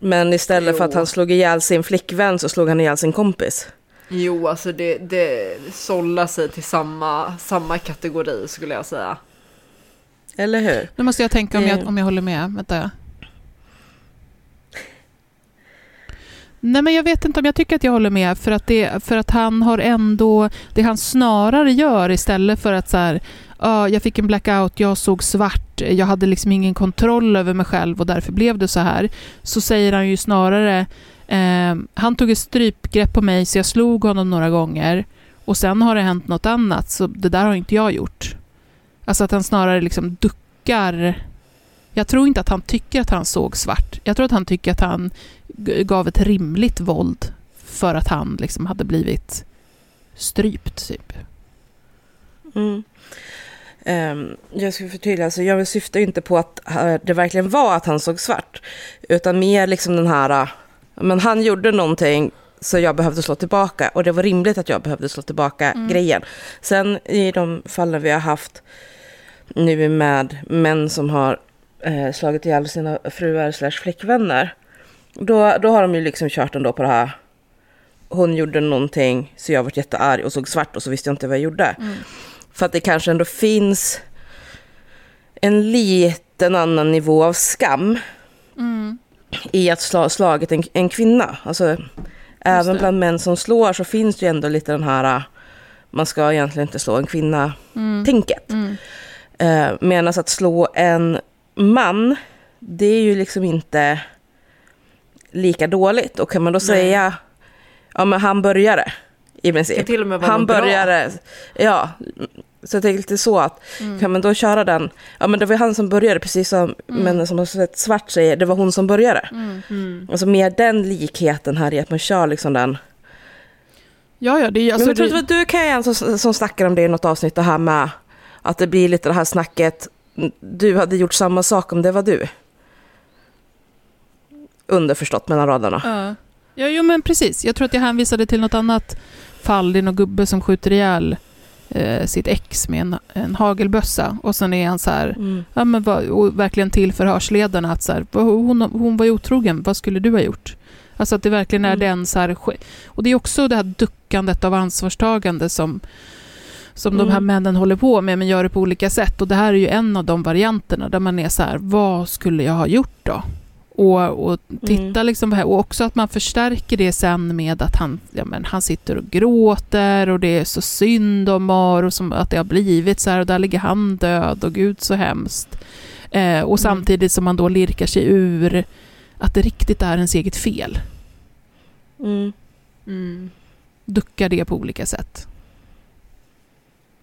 Men istället för att han slog ihjäl sin flickvän så slog han ihjäl sin kompis. Jo, alltså det, det sållar sig till samma, samma kategori skulle jag säga. Eller hur? Nu måste jag tänka om jag, om jag håller med. Vänta. Nej, men jag vet inte om jag tycker att jag håller med. För att, det, för att han har ändå... Det han snarare gör istället för att så här... Ja, jag fick en blackout, jag såg svart, jag hade liksom ingen kontroll över mig själv och därför blev det så här. Så säger han ju snarare... Eh, han tog ett strypgrepp på mig så jag slog honom några gånger. Och sen har det hänt något annat, så det där har inte jag gjort. Alltså att han snarare liksom duckar. Jag tror inte att han tycker att han såg svart. Jag tror att han tycker att han gav ett rimligt våld för att han liksom hade blivit strypt, typ. Mm. Um, jag ska förtydliga, alltså jag syftar inte på att eh, det verkligen var att han såg svart, utan mer liksom den här, men han gjorde någonting så jag behövde slå tillbaka och det var rimligt att jag behövde slå tillbaka grejen. Sen i de fallen vi har haft nu med män som har eh, slagit ihjäl sina fruar slash flickvänner, då, då har de ju liksom kört ändå på det här, hon gjorde någonting så jag var jättearg och såg svart och så visste jag inte vad jag gjorde. För att det kanske ändå finns en liten annan nivå av skam i att slå slagit en, en kvinna. Alltså, även det. bland män som slår så finns det ju ändå lite den här, äh, man ska egentligen inte slå en kvinna, tänket. Eh, Medan att slå en man, det är ju liksom inte lika dåligt. Och kan man då säga, ja men han började i princip. Till och med vara han något bra. började, ja. Så jag tänkte så att, kan man då köra den, ja men det var han som började, precis som männen som har sett svart säger, det var hon som började. Alltså mer den likheten här i att man kör liksom den. Ja, ja, det är Men alltså... jag tror att det, det var du Kajan som, som snackade om det i något avsnitt, det här med att det blir lite det här snacket, du hade gjort samma sak om det var du. Underförstått mellan raderna. ja. ja, jo men precis. Jag tror att jag hänvisade till något annat fall. Det är någon gubbe som skjuter ihjäl eh, sitt ex med en, en hagelbössa. Och sen är han så här, Mm. ja, men vad, och verkligen till förhörsledarna att så här, hon, hon var ju otrogen, vad skulle du ha gjort? Alltså att det verkligen är Mm. den så här, och det är också det här duckandet av ansvarstagande som, som de här Mm. männen håller på med, men gör det på olika sätt. Och det här är ju en av de varianterna där man är så här, vad skulle jag ha gjort då? Och, och titta Mm. liksom här. Och också att man förstärker det sen med att han, ja, men han sitter och gråter och det är så synd om Mar och som att det har blivit så här och där ligger han död och gud så hemskt. Eh, och samtidigt som man då lirkar sig ur att det riktigt är ens eget fel. Mm. Mm. Duckar det på olika sätt.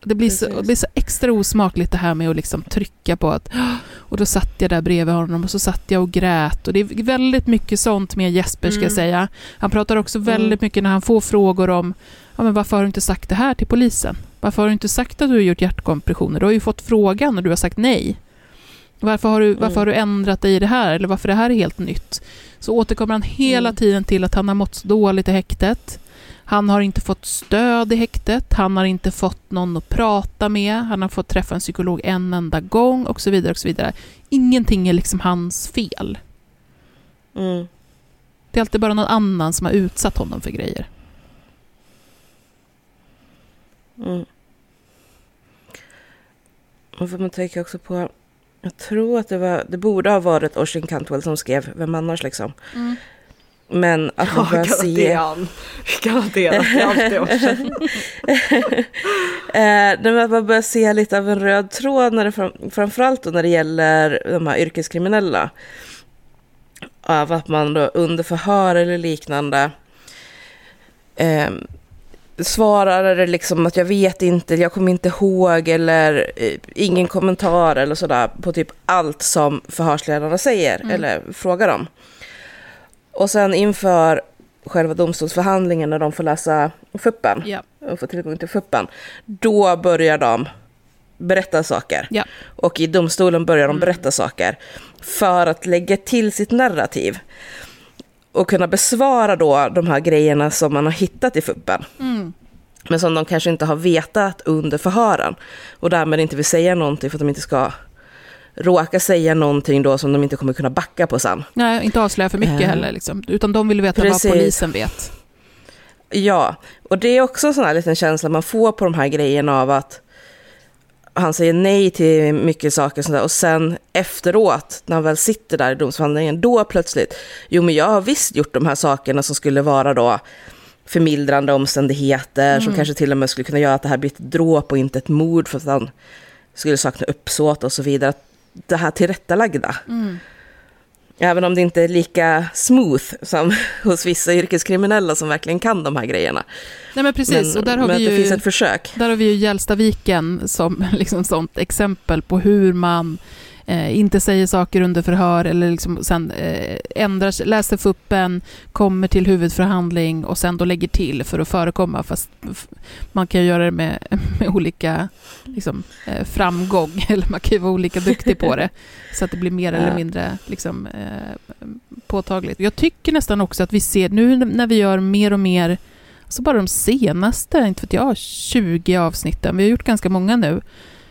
Det blir, så, det blir så extra osmakligt det här med att liksom trycka på att och då satt jag där bredvid honom och så satt jag och grät. Och det är väldigt mycket sånt med Jesper ska jag Mm. säga. Han pratar också väldigt mycket när han får frågor om ja, men varför har du inte sagt det här till polisen? Varför har du inte sagt att du har gjort hjärtkompressioner? Du har ju fått frågan och du har sagt nej. Varför har, du, varför Mm. har du ändrat dig i det här? Eller varför det här är helt nytt? Så återkommer han hela Mm. tiden till att han har mått så dåligt i häktet. Han har inte fått stöd i häktet, han har inte fått någon att prata med, han har fått träffa en psykolog en enda gång och så vidare. och så vidare. Ingenting är liksom hans fel. Mm. Det är alltid bara någon annan som har utsatt honom för grejer. Mm. Och får man tänka också på Jag tror att det var, det borde ha varit Oisin Cantwell som skrev Vem annars liksom. Mm. Men att man börjar se... Garanterat, det är alltid. Eh, man bara börjar se lite av en röd tråd, när det fram, framförallt då när det gäller de här yrkeskriminella. Av att man då under förhör eller liknande eh, svarar det liksom att jag vet inte, jag kommer inte ihåg eller eh, ingen kommentar eller sådär på typ allt som förhörsledarna säger Mm. eller frågar om. Och sen inför själva domstolsförhandlingen när de får läsa fuppen Ja. och får tillgång till fuppen, då börjar de berätta saker. Ja. Och i domstolen börjar de berätta saker för att lägga till sitt narrativ. Och kunna besvara då de här grejerna som man har hittat i fuppen. Mm. Men som de kanske inte har vetat under förhören. Och därmed inte vill säga någonting för att de inte ska råka säga någonting då som de inte kommer kunna backa på sen. Nej, inte avslöja för mycket Eh. heller. Liksom. Utan de vill veta Precis. vad polisen vet. Ja, och det är också en sån här liten känsla man får på de här grejerna av att han säger nej till mycket saker och, sånt där, och sen efteråt, när han väl sitter där i domsförhandlingen, då plötsligt, jo men jag har visst gjort de här sakerna som skulle vara då förmildrande omständigheter, som kanske till och med skulle kunna göra att det här blir ett dråp och inte ett mord för att han skulle sakna uppsåt och så vidare. Det här tillrättalagda. Även om det inte är lika smooth som hos vissa yrkeskriminella som verkligen kan de här grejerna. Nej men precis, men och där har, vi att det ju, finns ett försök. där har vi ju Hjälstaviken som liksom sånt exempel på hur man eh, inte säger saker under förhör eller liksom sen eh, ändrar, läser fuppen, kommer till huvudförhandling och sen då lägger till för att förekomma. Fast man kan göra det med, med olika liksom, eh, framgång, eller man kan ju vara olika duktig på det. Så att det blir mer eller Ja. mindre liksom, eh, påtagligt. Jag tycker nästan också att vi ser, nu när vi gör mer och mer Alltså bara de senaste, inte vet jag, 20 avsnitten, vi har gjort ganska många nu.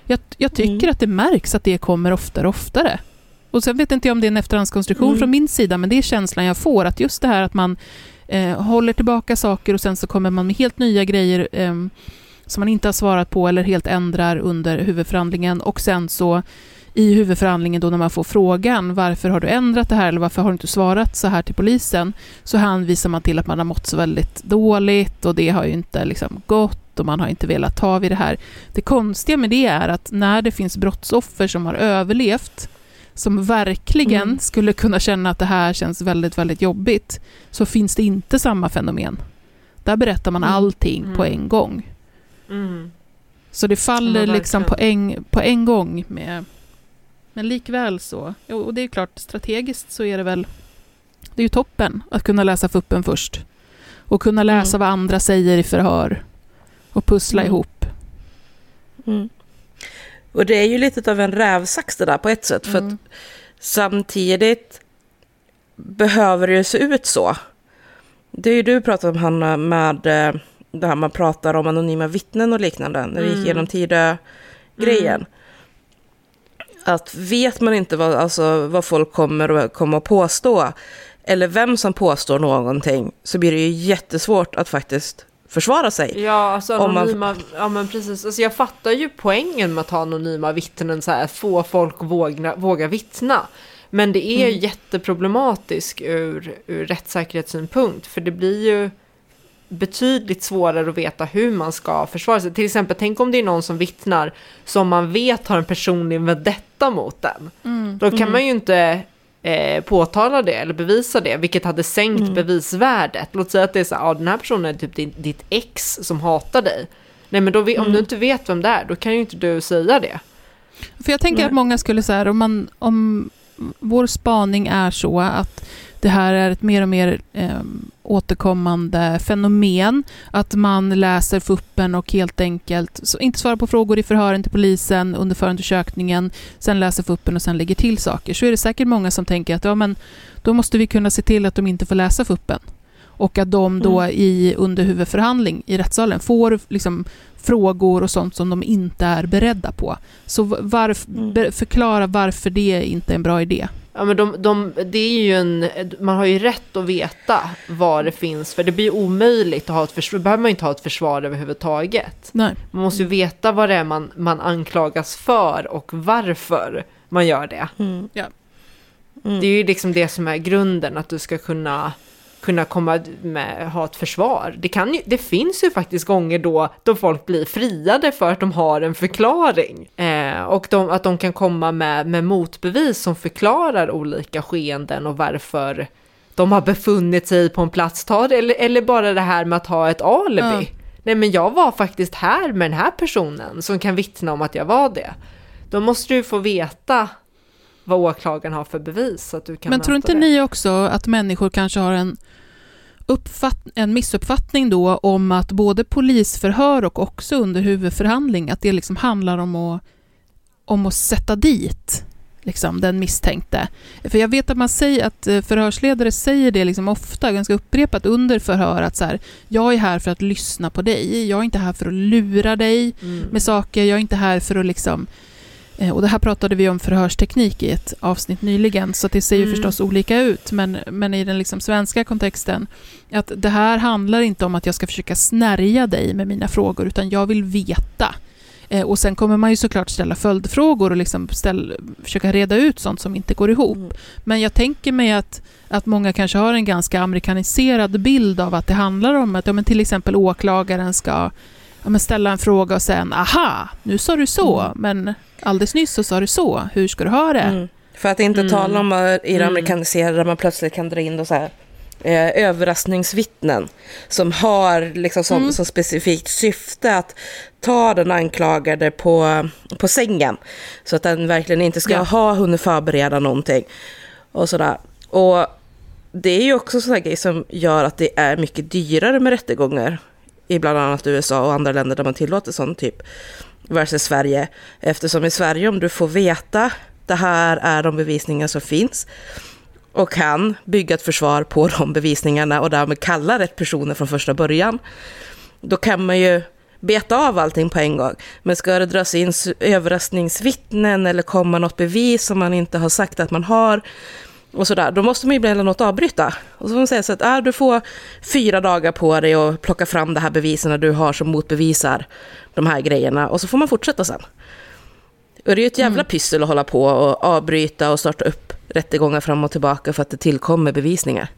Jag, jag tycker Mm. att det märks att det kommer oftare och oftare. Och sen vet inte jag om det är en efterhandskonstruktion Mm. från min sida, men det är känslan jag får, att just det här att man eh, håller tillbaka saker och sen så kommer man med helt nya grejer eh, som man inte har svarat på eller helt ändrar under huvudförhandlingen och sen så i huvudförhandlingen då när man får frågan varför har du ändrat det här eller varför har du inte svarat så här till polisen så hänvisar man till att man har mått så väldigt dåligt och det har ju inte liksom gått och man har inte velat ta vid det här. Det konstiga med det är att när det finns brottsoffer som har överlevt som verkligen Mm. skulle kunna känna att det här känns väldigt, väldigt jobbigt så finns det inte samma fenomen. Där berättar man Mm. allting på Mm. en gång. Mm. Så det faller liksom på en, på en gång med... Men likväl så. Och det är klart, strategiskt så är det väl... Det är ju toppen att kunna läsa fuppen först. Och kunna läsa Mm. vad andra säger i förhör. Och pussla Mm. ihop. Mm. Och det är ju lite av en rävsax det där på ett sätt. För Mm. att samtidigt behöver det ju se ut så. Det är ju du pratat om Hanna med eh, det här man pratar om anonyma vittnen och liknande. När vi gick Mm. igenom Tidö-grejen. Att vet man inte vad, alltså, vad folk kommer att komma att påstå. Eller vem som påstår någonting. Så blir det ju jättesvårt att faktiskt försvara sig. Ja, alltså Om man- anonyma, ja men precis. Alltså jag fattar ju poängen med att ha anonyma vittnen, så här, få folk att våga, våga vittna. Men det är Mm. jätteproblematiskt ur, ur rättssäkerhetssynpunkt, för det blir ju betydligt svårare att veta hur man ska försvara sig. Till exempel, tänk om det är någon som vittnar som man vet har en personlig vendetta mot den. Då kan man ju inte eh, påtala det eller bevisa det, vilket hade sänkt bevisvärdet. Låt säga att det är så här, ja, den här personen är typ din, ditt ex som hatar dig. Nej, men då, om du inte vet vem det är, då kan ju inte du säga det. För jag tänker Nej. att många skulle säga, om, man, om vår spaning är så att det här är ett mer och mer eh, återkommande fenomen, att man läser fuppen och helt enkelt så inte svarar på frågor i förhören till polisen under förundersökningen, sen läser fuppen och sen lägger till saker, så är det säkert många som tänker att ja, men då måste vi kunna se till att de inte får läsa fuppen. Och att de då i, under huvudförhandling i rättssalen får liksom frågor och sånt som de inte är beredda på. Så varf, Mm. förklara varför det inte är en bra idé. Ja, men de, de, det är ju en, man har ju rätt att veta vad det finns, för det blir ju omöjligt att ha ett försvar, behöver man ju inte ha ett försvar överhuvudtaget. Nej. Man måste ju veta vad det är man, man anklagas för och varför man gör det. Mm. Ja. Mm. Det är ju liksom det som är grunden, att du ska kunna kunna komma med, ha ett försvar. Det, kan ju, det finns ju faktiskt gånger då, då folk blir friade för att de har en förklaring. Eh, och de, att de kan komma med, med motbevis som förklarar olika skeenden och varför de har befunnit sig på en plats. Ta det, eller, eller bara det här med att ha ett alibi. Ja. Nej men jag var faktiskt här med den här personen som kan vittna om att jag var det. Då måste du få veta vad åklagaren har för bevis. Så att du kan Men tror inte det. ni också att människor kanske har en, uppfatt, en missuppfattning då om att både polisförhör och också under huvudförhandling, att det liksom handlar om att, om att sätta dit liksom, den misstänkte. För jag vet att man säger att eh, förhörsledare säger det liksom ofta, ganska upprepat under förhör, att så här, jag är här för att lyssna på dig, jag är inte här för att lura dig Mm. med saker, jag är inte här för att liksom Och det här pratade vi om förhörsteknik i ett avsnitt nyligen, så det ser ju Mm. förstås olika ut, men, men i den liksom svenska kontexten, att det här handlar inte om att jag ska försöka snärja dig med mina frågor, utan jag vill veta. Eh, Och sen kommer man ju såklart ställa följdfrågor och liksom ställ, försöka reda ut sånt som inte går ihop. Mm. Men jag tänker mig att, att många kanske har en ganska amerikaniserad bild av att det handlar om att ja, men till exempel åklagaren ska ja, men ställa en fråga och sen aha, nu sa du så, Mm. men alldeles nyss så sa du så, hur ska du ha det? Mm. För att inte Mm. tala om eh, i det Mm. amerikaniserade där man plötsligt kan dra in då så här, eh, överraskningsvittnen som har liksom som, Mm. som specifikt syfte att ta den anklagade på, på sängen. Så att den verkligen inte ska Ja. ha hunnit förbereda någonting. Och sådär. Och det är ju också sådana grejer som gör att det är mycket dyrare med rättegångar i bland annat USA och andra länder där man tillåter sån typ versus Sverige. Eftersom i Sverige om du får veta det här är de bevisningar som finns och kan bygga ett försvar på de bevisningarna och därmed kalla rätt personer från första början. Då kan man ju beta av allting på en gång. Men ska det dras in överraskningsvittnen eller komma något bevis som man inte har sagt att man har och sådär, då måste man ju emellanåt avbryta. Och så får man säga så att äh, du får fyra dagar på dig att plocka fram de här bevisen du har som motbevisar de här grejerna och så får man fortsätta sen. Och det är ju ett jävla pyssel att hålla på och avbryta och starta upp rättegångar fram och tillbaka för att det tillkommer bevisningar.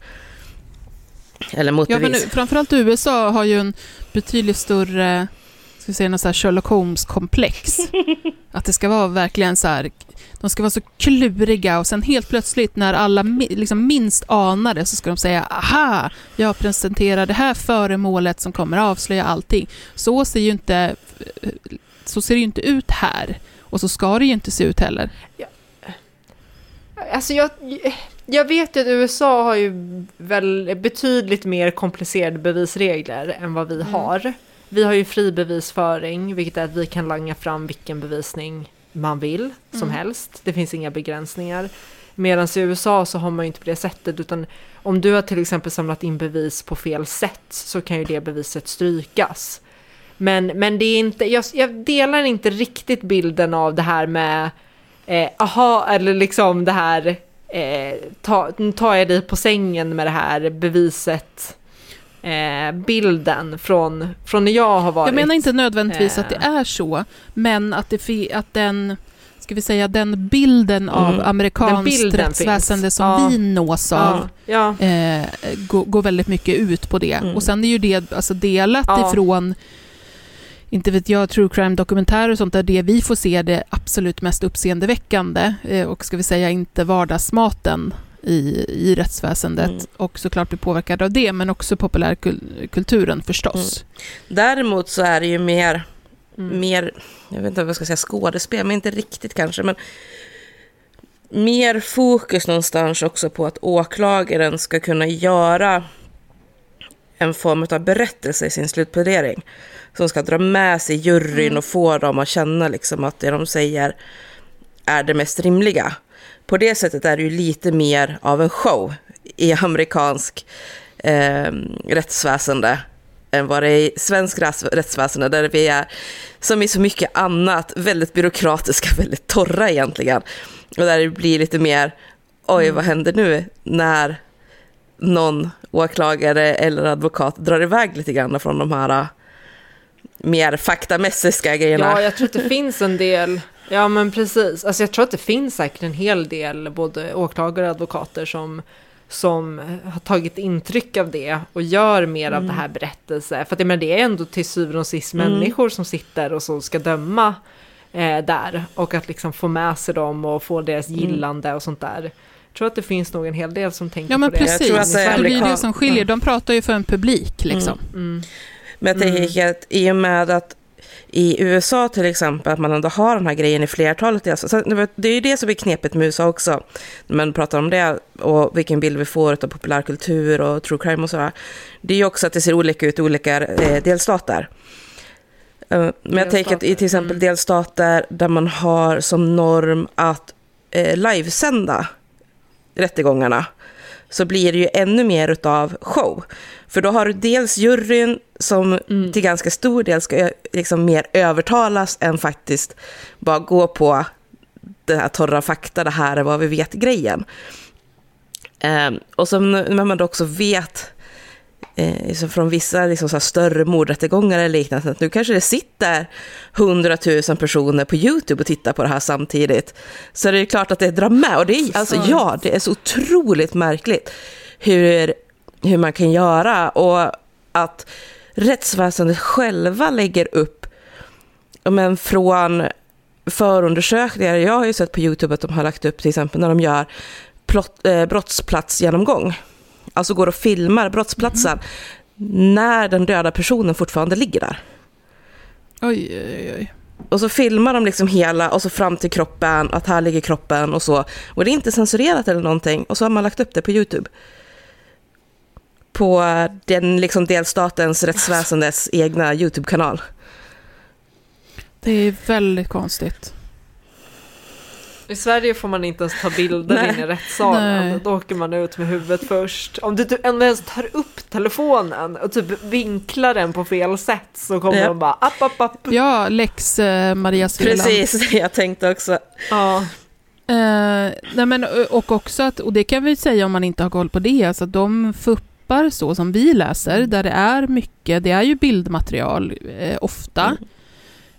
Eller Ja, motbevis. men nu, framförallt USA har ju en betydligt större, ska vi säga, någon så här Sherlock Holmes-komplex. att det ska vara verkligen så här, de ska vara så kluriga och sen helt plötsligt när alla liksom minst anar det så ska de säga aha, jag presenterar det här föremålet som kommer avslöja allting. Så ser ju inte, så ser det ju inte ut här. Och så ska det ju inte se ut heller. Alltså jag, jag vet ju att USA har ju väl betydligt mer komplicerade bevisregler än vad vi har. Vi har ju fri bevisföring, vilket är att vi kan langa fram vilken bevisning man vill som helst. Det finns inga begränsningar. Medan i USA så har man ju inte på det sättet, utan om du har till exempel samlat in bevis på fel sätt så kan ju det beviset strykas. Men, men det är inte, jag, jag delar inte riktigt bilden av det här med eh, aha, eller liksom det här eh, ta, nu tar jag dig på sängen med det här beviset eh, bilden från, från när jag har varit. Jag menar inte nödvändigtvis att det eh, är så, men att, det, att den, ska vi säga, den bilden av Mm. Amerikanskt bilden rättsväsende finns. som Ja. vi nås av Ja, ja. eh, går, går väldigt mycket ut på det. Mm. Och sen är ju det alltså delat Ja. ifrån inte vet jag, true crime-dokumentärer och sånt där det vi får se det absolut mest uppseendeväckande eh, och ska vi säga inte vardagsmaten i, i rättsväsendet Mm. och såklart blir påverkad av det men också populärkulturen förstås. Däremot så är det ju mer, Mm. mer, jag vet inte vad jag ska säga, skådespel, men inte riktigt kanske, men mer fokus någonstans också på att åklagaren ska kunna göra en form av berättelse i sin slutplädering. Som ska dra med sig juryn och få dem att känna liksom att det de säger är det mest rimliga. På det sättet är det ju lite mer av en show i amerikansk eh, rättsväsende än vad det är i svensk rätts- rättsväsende där vi är, som i så mycket annat, väldigt byråkratiska, väldigt torra egentligen. Och där det blir lite mer, oj vad händer nu när någon åklagare eller advokat drar iväg lite grann från de här mer faktamässiga grejerna. ja, jag tror att det finns en del Ja men precis. Alltså jag tror att det finns säkert en hel del både åklagare och advokater som, som har tagit intryck av det och gör mer av det här berättelse. För att jag menar, det är ändå till syvende och sist människor som sitter och som ska döma eh, där. Och att liksom få med sig dem och få deras gillande och sånt där. Jag tror att det finns nog en hel del som tänker Ja men på det. precis, tror att det är det blir det som skiljer. De pratar ju för en publik liksom. Mm. Men jag tänker att i och med att i USA till exempel, att man ändå har den här grejen i flertalet delstater. Så det- är ju det som är knepigt med USA också, när man pratar om det och vilken bild vi får av populärkultur och true crime och sådär. Det är ju också att det ser olika ut i olika eh, delstater. Eh, Men jag tänker att i till exempel Mm. delstater där man har som norm att eh, livesända rättegångarna så blir det ju ännu mer utav show. För då har du dels juryn som Mm. till ganska stor del ska ö- liksom mer övertalas än faktiskt bara gå på det här torra fakta, det här är vad vi vet-grejen. Ehm, och som när man också vet eh, liksom från vissa liksom så större mordrättegångar eller liknande, att nu kanske det sitter hundratusen personer på YouTube och tittar på det här samtidigt. Så det är klart att det drar med. Och det är, alltså, ja, det är så otroligt märkligt hur, hur man kan göra och att rättsväsendet själva lägger upp men från förundersökningar. Jag har ju sett på YouTube att de har lagt upp till exempel när de gör plott, eh, brottsplatsgenomgång. Alltså går och filmar brottsplatsen när den döda personen fortfarande ligger där. Oj, oj, oj. Och så filmar de liksom hela och så fram till kroppen, att här ligger kroppen och så. Och det är inte censurerat eller någonting. Och så har man lagt upp det på YouTube. På den liksom delstatens rättsväsendets egna YouTube-kanal. Det är väldigt konstigt. I Sverige får man inte ens ta bilder Nej. in i rättssalen. Nej. Då åker man ut med huvudet först. Om du typ ens tar upp telefonen och typ vinklar den på fel sätt så kommer Ja. de bara app, app, app. Ja, Lex eh, Maria Sveland. Precis, jag tänkte också. Ja. Eh, nej men, och också att, och det kan vi säga om man inte har koll på det, alltså att de fuppar så som vi läser, där det är mycket, det är ju bildmaterial eh, ofta.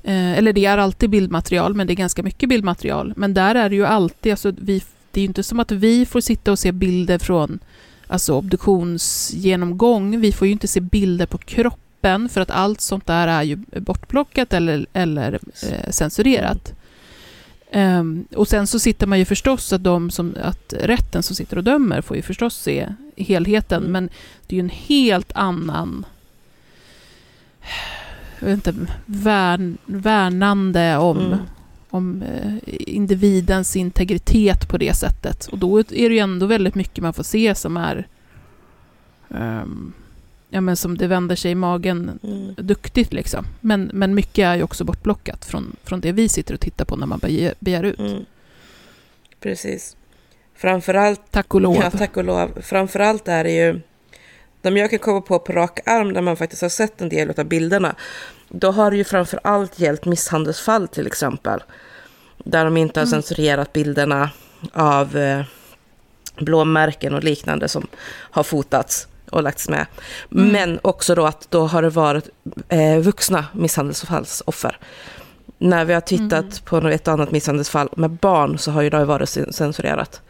Eh, eller det är alltid bildmaterial, men det är ganska mycket bildmaterial. Men där är det ju alltid, alltså vi, det är ju inte som att vi får sitta och se bilder från alltså obduktionsgenomgång. Vi får ju inte se bilder på kroppen, för att allt sånt där är ju bortplockat eller, eller eh, censurerat. Ehm, och sen så sitter man ju förstås att, de som, att rätten som sitter och dömer får ju förstås se helheten, Mm. men det är ju en helt annan jag vet inte, värn, värnande om, Mm. om eh, individens integritet på det sättet. Och då är det ju ändå väldigt mycket man får se som är ehm, ja, men som det vänder sig i magen Mm. duktigt liksom. Men, men mycket är ju också bortplockat från, från det vi sitter och tittar på när man begär, begär ut. Mm. Precis. Framförallt Tack och lov. Ja, tack och lov. Framförallt är det ju, de jag kan komma på på rak arm, där man faktiskt har sett en del av bilderna, då har det ju framförallt gällt misshandelsfall till exempel. Där de inte har censurerat bilderna av eh, blåmärken och liknande som har fotats och lagts med. Men också då att då har det varit eh, vuxna misshandelsfallsoffer. När vi har tittat på något ett annat misshandelsfall med barn så har ju det varit cen- censurerat.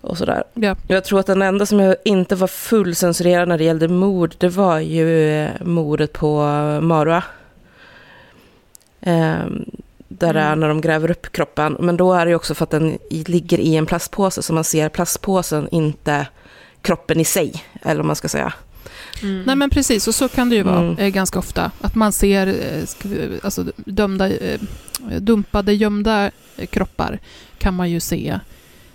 Och sådär. Ja. Jag tror att den enda som inte var fullcensurerad när det gällde mord, det var ju eh, mordet på Marua. Ehm, där det är när de gräver upp kroppen. Men då är det också för att den ligger i en plastpåse, så man ser plastpåsen, inte kroppen i sig, eller vad man ska säga. Nej men precis, och så kan det ju vara Mm. eh, ganska ofta. Att man ser eh, vi- alltså, dömda, eh, dumpade, gömda eh, kroppar kan man ju se.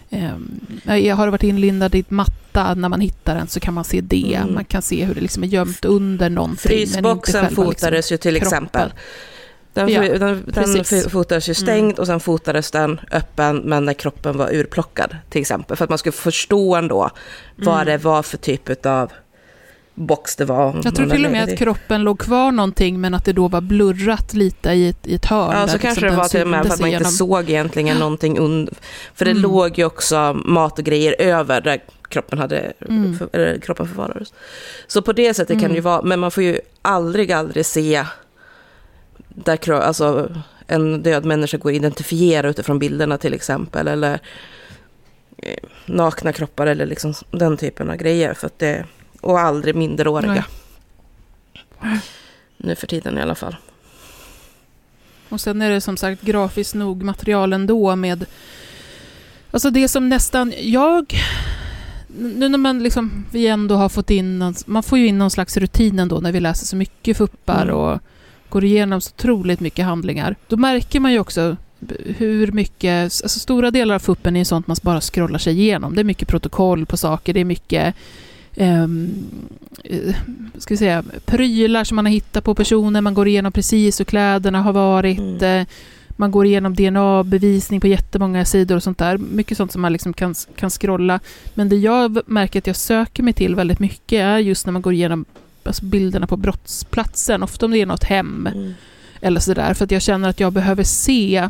Eh, jag har varit inlindad i ett matta, när man hittar den så kan man se det. Mm. Man kan se hur det liksom är gömt under någonting. Frysboxen själva fotades ju till kroppen. exempel. Den, Ja, den, den fotades ju stängd och sen fotades den öppen men när kroppen var urplockad till exempel. För att man skulle förstå ändå vad det var för typ av box det var. Jag tror till och med att kroppen låg kvar någonting men att det då var blurrat lite i ett, i ett hörn. Ja, så liksom kanske det var till och med för att man inte igenom. såg egentligen någonting under. För det Mm. låg ju också mat och grejer över där kroppen, hade, Mm. för, eller, kroppen förvarades. Så på det sättet kan det ju vara, men man får ju aldrig, aldrig se där, kro- alltså, en död människa går att identifiera utifrån bilderna till exempel. Eller eh, nakna kroppar eller liksom den typen av grejer. För att det, och aldrig minderåriga. Nej. Nu för tiden i alla fall. Och sen är det som sagt grafiskt nog material ändå med... Alltså det som nästan... Jag... Nu när man liksom, vi ändå har fått in... någon- Man får ju in någon slags rutin ändå när vi läser så mycket fuppar Mm. och går igenom så otroligt mycket handlingar. Då märker man ju också hur mycket... Alltså stora delar av fuppen är sånt man bara scrollar sig igenom. Det är mycket protokoll på saker, det är mycket... ehm, eh, ska vi säga, prylar som man har hittat på personer, man går igenom precis hur kläderna har varit, Mm. eh, man går igenom DNA-bevisning på jättemånga sidor och sånt där. Mycket sånt som man liksom kan, kan scrolla. Men det jag märker att jag söker mig till väldigt mycket är just när man går igenom alltså bilderna på brottsplatsen, ofta om det är något hem Mm. eller sådär, för att jag känner att jag behöver se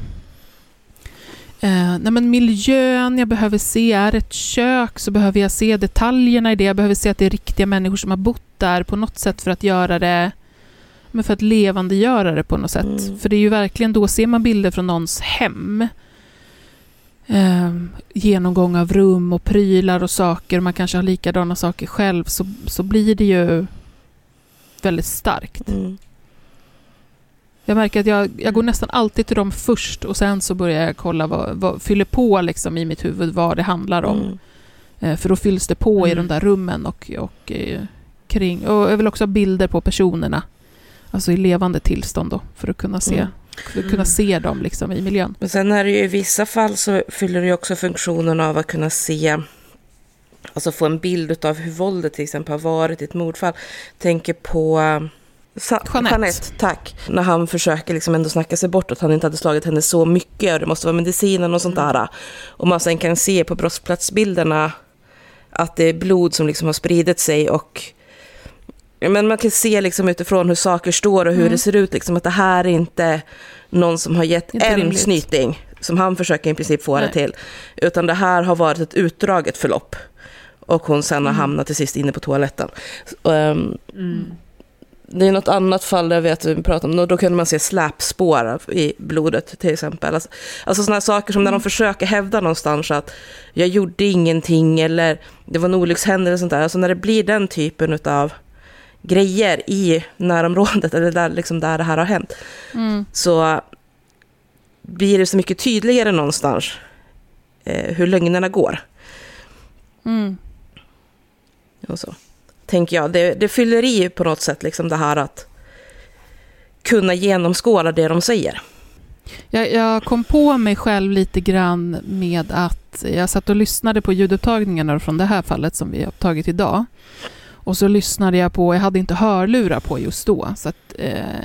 Eh, nej men miljön jag behöver se, är ett kök så behöver jag se detaljerna i det. Jag behöver se att det är riktiga människor som har bott där på något sätt för att göra det, men för att levandegöra det på något sätt. Mm. För det är ju verkligen, då ser man bilder från någons hem. Eh, genomgång av rum och prylar och saker, man kanske har likadana saker själv, så, så blir det ju väldigt starkt. Mm. Jag märker att jag, jag går nästan alltid till dem först och sen så börjar jag kolla vad, vad fyller på liksom i mitt huvud vad det handlar om. Mm. Eh, för då fylls det på i Mm. de där rummen och, och eh, kring. Och jag vill också ha bilder på personerna. Alltså i levande tillstånd då, för att kunna se, Mm. för att kunna se dem liksom i miljön. Men sen är det ju i vissa fall så fyller det ju också funktionen av att kunna se, alltså få en bild av hur våldet till exempel har varit i ett mordfall. Tänker på Sa- Jeanette. tack. När han försöker liksom ändå snacka sig bort att han inte hade slagit henne så mycket och det måste vara medicinen och sånt där. Och man sen kan se på brottsplatsbilderna att det är blod som liksom har spridit sig och Men man kan se liksom utifrån hur saker står och hur Mm. det ser ut, liksom, att det här är inte någon som har gett Inte en rimligt. snyting, som han försöker i princip få det Nej. till. Utan det här har varit ett utdraget förlopp. Och hon sen har Mm. hamnat till sist inne på toaletten. Så, ehm, det är något annat fall där jag vet att vi pratade om, och då kunde man se släpspår i blodet till exempel. Alltså, alltså sådana saker som när de försöker hävda någonstans att jag gjorde ingenting eller det var en olyckshändelse och sånt där. Alltså när det blir den typen av grejer i närområdet eller där, liksom där det här har hänt Mm. så blir det så mycket tydligare någonstans eh, hur lögnerna går. Mm. Och så. Tänker jag. Det, det fyller i på något sätt liksom det här att kunna genomskåda det de säger. Jag, jag kom på mig själv lite grann med att jag satt och lyssnade på ljudupptagningarna från det här fallet som vi har tagit idag. Och så lyssnade jag på, jag hade inte hörlurar på just då, så att, eh,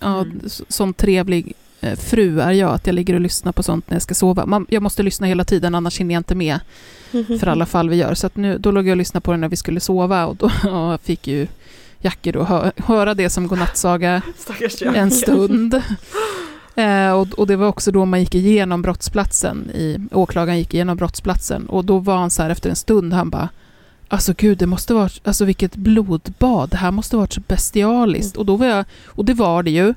ja, Mm. sån trevlig eh, fru är jag, att jag ligger och lyssnar på sånt när jag ska sova. Man, jag måste lyssna hela tiden, annars hinner jag inte med för alla fall vi gör. Så nu, då låg jag och lyssnade på det när vi skulle sova och då och fick ju Jackie då hö, höra det som godnattsaga en stund. Eh, och, och det var också då man gick igenom brottsplatsen, i, åklagaren gick igenom brottsplatsen och då var han så här efter en stund, han bara Alltså gud, det måste vara, alltså vilket blodbad, det här måste varit så bestialiskt. Och då var jag, och det var det ju.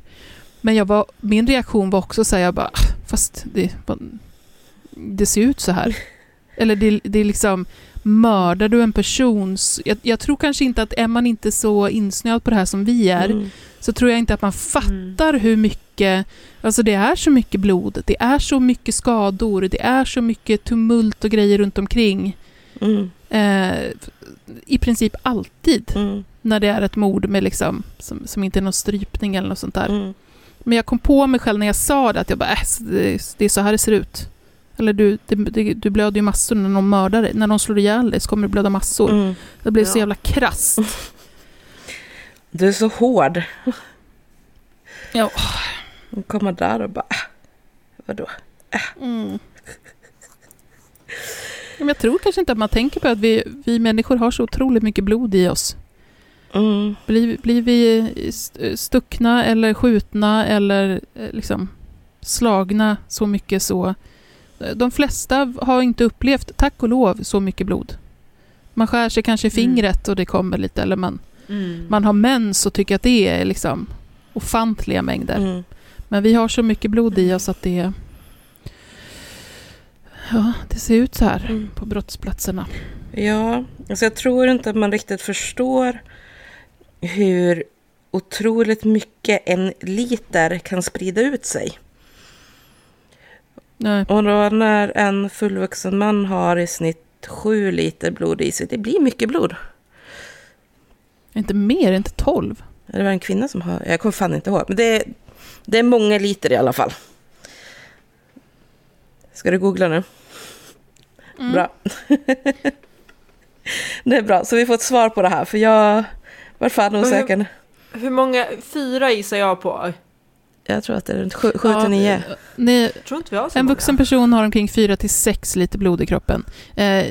Men jag var, min reaktion var också så här, jag bara, "Ah, fast det, det ser ut så här. Eller det, det är liksom, mördar du en persons... Jag, jag tror kanske inte att, är man inte så insnöad på det här som vi är, Mm. så tror jag inte att man fattar hur mycket, alltså det är så mycket blod, det är så mycket skador, det är så mycket tumult och grejer runt omkring. Mm. Eh, I princip alltid Mm. när det är ett mord med liksom, som, som inte är någon strypning eller något sånt där. Men jag kom på mig själv när jag sa det, att jag bara, äh, det, är så här det ser ut. Eller du, det, du blöder ju massor när någon mördar dig. När någon slår ihjäl dig så kommer du blöda massor. Mm. Det blir så Ja. jävla krasst. Du är så hård. Ja. Och komma där och bara, äh, vadå? Mm. Men jag tror kanske inte att man tänker på att vi, vi människor har så otroligt mycket blod i oss. Mm. Blir, blir vi st- stuckna eller skjutna eller eh, liksom slagna så mycket så... De flesta har inte upplevt, tack och lov, så mycket blod. Man skär sig kanske i Mm. fingret och det kommer lite, eller man, Mm. man har mens och tycker att det är liksom ofantliga mängder. Mm. Men vi har så mycket blod i oss att det... Ja, det ser ut så här Mm. på brottsplatserna. Ja, alltså jag tror inte att man riktigt förstår hur otroligt mycket en liter kan sprida ut sig. Nej. Och då när en fullvuxen man har i snitt sju liter blod i sig, det blir mycket blod. Inte mer, inte 12. Det var en kvinna som har, jag kommer fan inte ihåg, men det är, det är många liter i alla fall. Ska du googla nu? Bra. det är bra, så vi får ett svar på det här, för jag var fan hur- osäker. Hur många? Fyra gissar jag på. Jag tror att det är runt 7 till 9. Ni, Jag tror inte vi har så en många. vuxen person har omkring 4 till 6 liter blod i kroppen. Eh,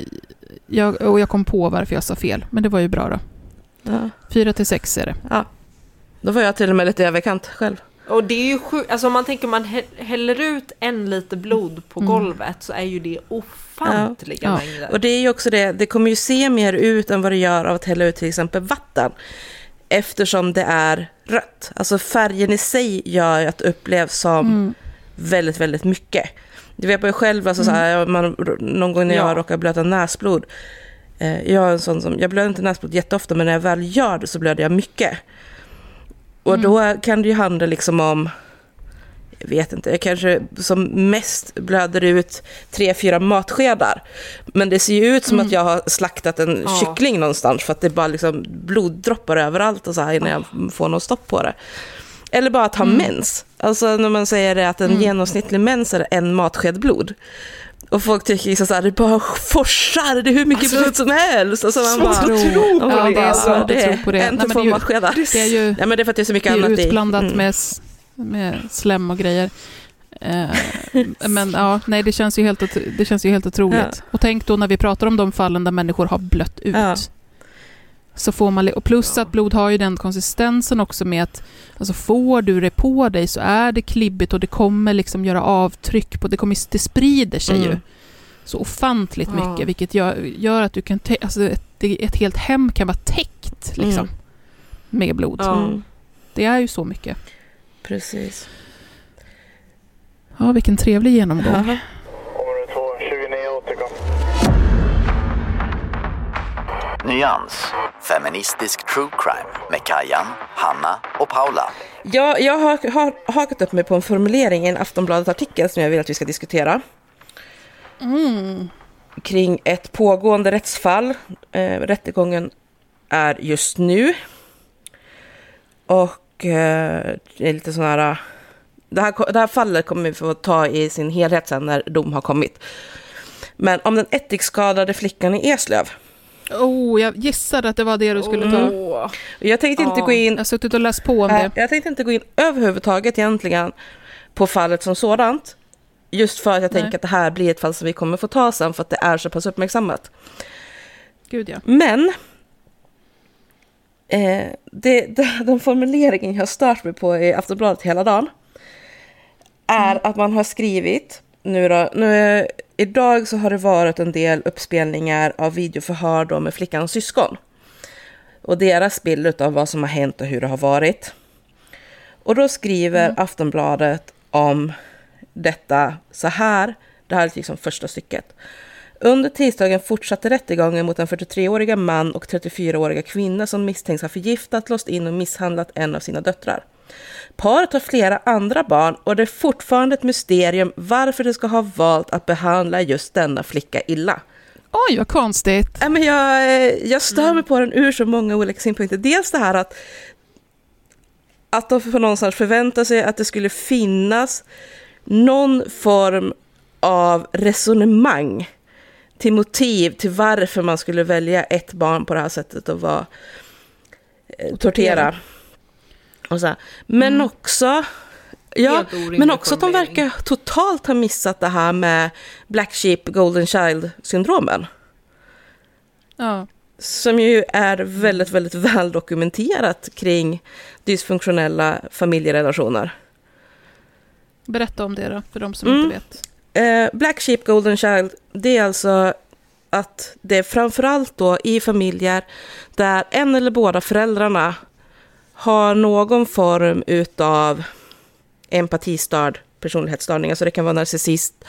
jag, och jag kom på varför jag sa fel, men det var ju bra då. Ja. 4 till 6 är det. Då var jag till och med lite överkant själv. Och det är ju sjukt, alltså om man tänker man hä- häller ut en liter blod på Mm. golvet så är ju det ofantliga Ja. mängder. Och det är ju också det, det kommer ju se mer ut än vad det gör av att hälla ut till exempel vatten. Eftersom det är rött. Alltså färgen i sig gör ju att det upplevs som Mm. väldigt, väldigt mycket. Det vet man ju själv, alltså så här, man, någon gång när jag Ja. råkar blöda näsblod. Eh, jag är en sån som, jag blöder inte näsblod jätteofta, men när jag väl gör det så blöder jag mycket. Och då kan det ju handla liksom om, jag vet inte, jag kanske som mest blöder ut tre, fyra matskedar. Men det ser ju ut som att jag har slaktat en Ja. kyckling någonstans för att det bara liksom bloddroppar överallt och så här innan jag får något stopp på det. Eller bara att ha mens. Alltså när man säger att en genomsnittlig mens är en matsked blod. Och folk tycker liksom så här, det bara forsar, det är hur mycket blod som helst. Och så man bara, tro. Ja, bara, det är att det är på det. En Nej, till två det matskedar. Det är ju Ja men det är för att det är så mycket det är annat utblandat i. Mm. med, med slem och grejer. Eh, men ja, nej, det känns ju helt, det känns ju helt otroligt. Ja. Och tänk då när vi pratar om de fallen där människor har blött ut. Ja. Så får man, och plus att blod har ju den konsistensen också med att alltså får du det på dig så är det klibbigt och det kommer liksom göra avtryck på, det, kommer, det sprider sig ju Mm. så ofantligt Ja. mycket, vilket gör, gör att du kan, alltså ett, ett helt hem kan vara täckt liksom, Mm. med blod. Ja. Mm, Det är ju så mycket. precis. Ja, vilken trevlig genomgång. Område 2, 29 återkom. Nyans. Feministisk true crime med Kajan, Hanna och Paula. Jag, jag har, har hakat upp mig på en formulering i en Aftonbladet-artikel som jag vill att vi ska diskutera. Kring ett pågående rättsfall. Eh, rättegången är just nu. Och eh, det är lite sån här... Det här, det här fallet kommer vi få ta i sin helhet sen när dom har kommit. Men om den ättikskadade flickan i Eslöv. Oh, jag gissade att det var det du skulle ta. Åh. Jag tänkte inte Ja. gå in Jag har suttit och läst på om det. jag tänkte inte gå in överhuvudtaget egentligen på fallet som sådant. Just för att jag Nej. tänker att det här blir ett fall som vi kommer få ta sen för att det är så pass uppmärksammat. Gud ja. Men eh, det, det, den formuleringen jag har stört mig på i Aftonbladet hela dagen är att man har skrivit, nu då, nu, idag så har det varit en del uppspelningar av videoförhör då med flickans syskon. Och deras bild av vad som har hänt och hur det har varit. Och då skriver Aftonbladet om detta så här, det här är liksom första stycket. Under tisdagen fortsatte rättegången mot den 43-åriga man och 34-åriga kvinna som misstänks ha förgiftat, låst in och misshandlat en av sina döttrar. Paret har flera andra barn och det är fortfarande ett mysterium varför de ska ha valt att behandla just denna flicka illa. Oj, vad konstigt. Men jag, eh, jag stör mig på den ur så många olika synpunkter. Dels det här att, att de för någonstans förväntar sig att det skulle finnas någon form av resonemang till motiv till varför man skulle välja ett barn på det här sättet och vara eh, tortera. Och så. Men också Ja, men också att de verkar totalt ha missat det här med Black Sheep Golden Child-syndromen. Ja. Som ju är väldigt, väldigt väl dokumenterat kring dysfunktionella familjerelationer. Berätta om det då, för de som Mm. inte vet. Eh, Black Sheep Golden Child, det är alltså att det är framförallt då i familjer där en eller båda föräldrarna har någon form utav empatistörd personlighetsstörning, alltså det kan vara narcissist,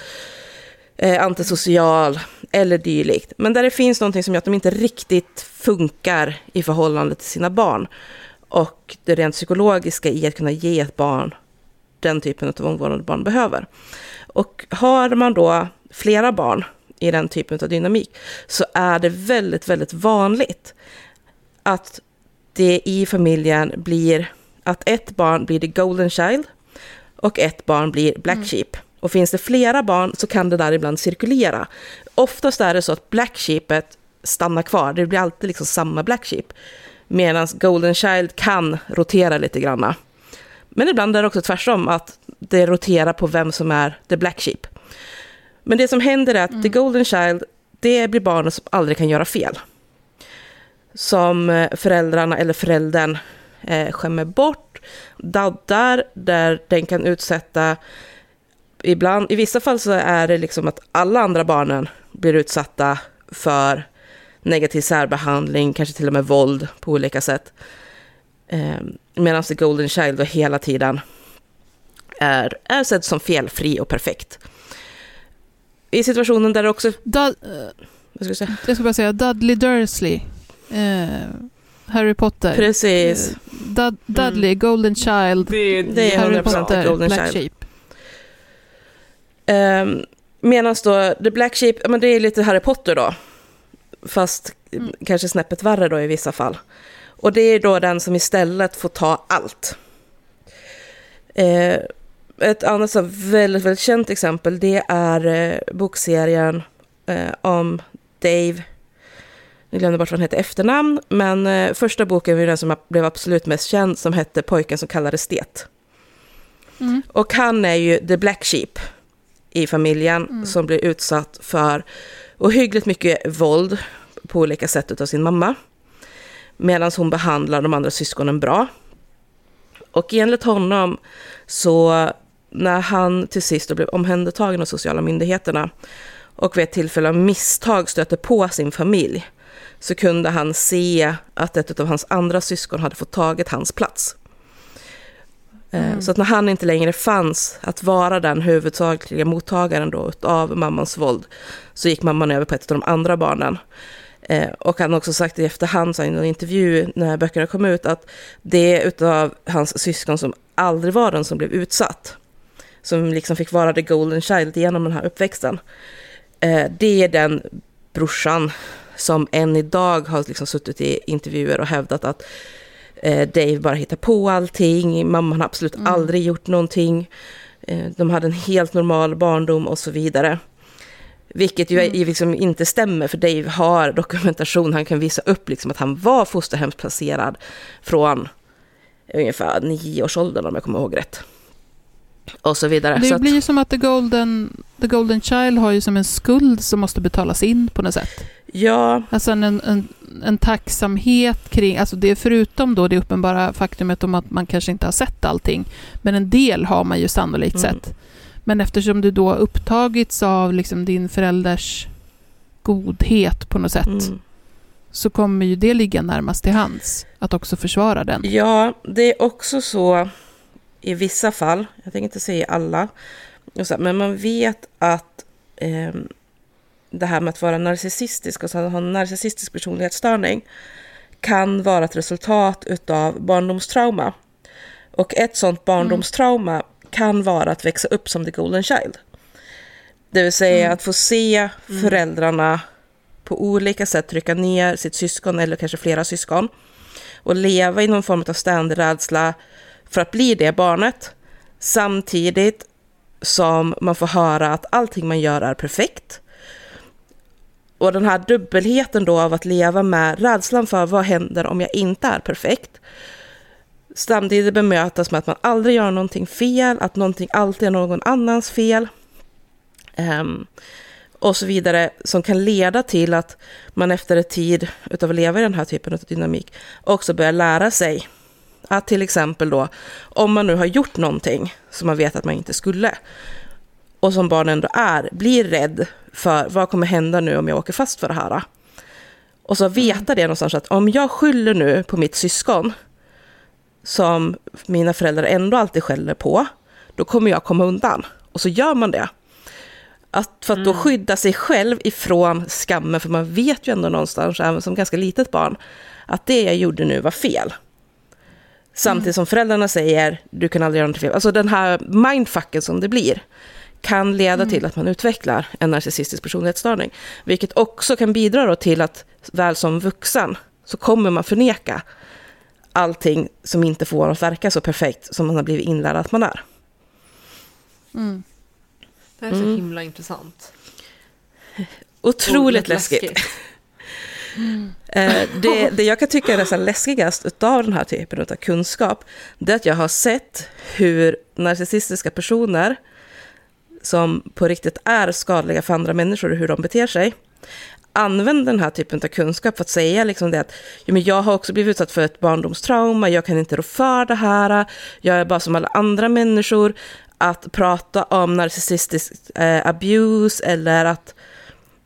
eh, antisocial eller dylikt. Men där det finns någonting som gör att de inte riktigt funkar i förhållande till sina barn. Och det rent psykologiska i att kunna ge ett barn den typen av omvårdnad barn behöver. Och har man då flera barn i den typen av dynamik så är det väldigt, väldigt vanligt att det i familjen blir att ett barn blir the golden child och ett barn blir black mm. sheep. Och finns det flera barn så kan det där ibland cirkulera. Oftast är det så att black sheepet stannar kvar, det blir alltid liksom samma black sheep. Medan golden child kan rotera lite granna. Men ibland är det också tvärtom, att det roterar på vem som är the black sheep. Men det som händer är att mm. the golden child, det blir barnet som aldrig kan göra fel. Som eh, föräldrarna eller föräldern eh, skämmer bort, daddar, där den kan utsätta ibland, i vissa fall så är det liksom att alla andra barnen blir utsatta för negativ särbehandling, kanske till och med våld på olika sätt. Eh, Medan The Golden Child då hela tiden är, är sedd som felfri och perfekt. I situationen där det också... Dud, vad ska jag, säga? jag ska bara säga Dudley Dursley. Eh, Harry Potter. Precis. Eh, Dud, Dudley, mm. Golden Child. Det, det är Harry Potter, Golden Black Child. Sheep. Um, Medan då The Black Sheep, men det är lite Harry Potter då. Fast mm. kanske snäppet värre då i vissa fall. Och det är då den som istället får ta allt. Eh, ett annat så väldigt, väldigt känt exempel det är eh, bokserien eh, om Dave. Jag glömde bort vad han hette efternamn, men eh, första boken var den som blev absolut mest känd som hette Pojken som kallades Det. Mm. Och han är ju the black sheep i familjen mm. som blir utsatt för ohyggligt mycket våld på olika sätt av sin mamma. Medan hon behandlar de andra syskonen bra. Och enligt honom så när han till sist blev omhändertagen av sociala myndigheterna och vid ett tillfälle av misstag stötte på sin familj så kunde han se att ett av hans andra syskon hade fått tagit hans plats. Eh, mm. Så att när han inte längre fanns att vara den huvudsakliga mottagaren då av mammans våld så gick mamman över på ett av de andra barnen. Eh, och han har också sagt i efterhand i en intervju när böckerna kom ut att det är utav hans syskon som aldrig var den som blev utsatt. Som liksom fick vara the golden child genom den här uppväxten. Eh, det är den brorsan som än idag har liksom suttit i intervjuer och hävdat att eh, Dave bara hittar på allting, mamman har absolut mm. aldrig gjort någonting. De hade en helt normal barndom och så vidare. Vilket ju mm. liksom inte stämmer, för Dave har dokumentation, han kan visa upp liksom att han var fosterhemsplacerad från ungefär nio års ålder om jag kommer ihåg rätt. Och så vidare. Det så blir att, ju som att The Golden, The Golden Child har ju som en skuld som måste betalas in på något sätt. Ja. Alltså en, en, en tacksamhet kring, alltså det är förutom då det uppenbara faktumet om att man kanske inte har sett allting, men en del har man ju sannolikt mm. sett. Men eftersom du då upptagits av liksom din förälders godhet på något sätt mm. så kommer ju det ligga närmast till hands att också försvara den. Ja, det är också så i vissa fall, jag tänker inte säga alla, men man vet att eh, det här med att vara narcissistisk och ha en narcissistisk personlighetsstörning kan vara ett resultat av barndomstrauma. Och ett sånt barndomstrauma mm kan vara att växa upp som the golden child. Det vill säga mm. att få se mm. föräldrarna på olika sätt trycka ner sitt syskon eller kanske flera syskon och leva i någon form av ständig rädsla för att bli det barnet samtidigt som man får höra att allting man gör är perfekt. Och den här dubbelheten då av att leva med rädslan för vad händer om jag inte är perfekt samtidigt bemötas med att man aldrig gör någonting fel, att någonting alltid är någon annans fel. Um, och så vidare, som kan leda till att man efter ett tid utav att leva i den här typen av dynamik också börjar lära sig att till exempel då, om man nu har gjort någonting som man vet att man inte skulle, och som barn ändå är, blir rädd för vad kommer hända nu om jag åker fast för det här. Och så veta det någonstans att om jag skyller nu på mitt syskon, som mina föräldrar ändå alltid skäller på, då kommer jag komma undan. Och så gör man det. Att för att då skydda sig själv ifrån skammen, för man vet ju ändå någonstans, även som ganska litet barn, att det jag gjorde nu var fel. Samtidigt som föräldrarna säger, du kan aldrig göra något fel. Alltså den här mindfucken som det blir, kan leda till att man utvecklar en narcissistisk personlighetsstörning. Vilket också kan bidra till att väl som vuxen så kommer man förneka allting som inte får en att verka så perfekt som man har blivit inlärd att man är. Mm. Det här är så himla intressant. Otroligt Och läskigt. Eh, det, det jag kan tycka är nästan läskigast av den här typen av kunskap, det är att jag har sett hur narcissistiska personer, som på riktigt är skadliga för andra människor och hur de beter sig, använder den här typen av kunskap för att säga liksom det att ja, men jag har också blivit utsatt för ett barndomstrauma, jag kan inte rå för det här, jag är bara som alla andra människor. Att prata om narcissistisk eh, abuse eller att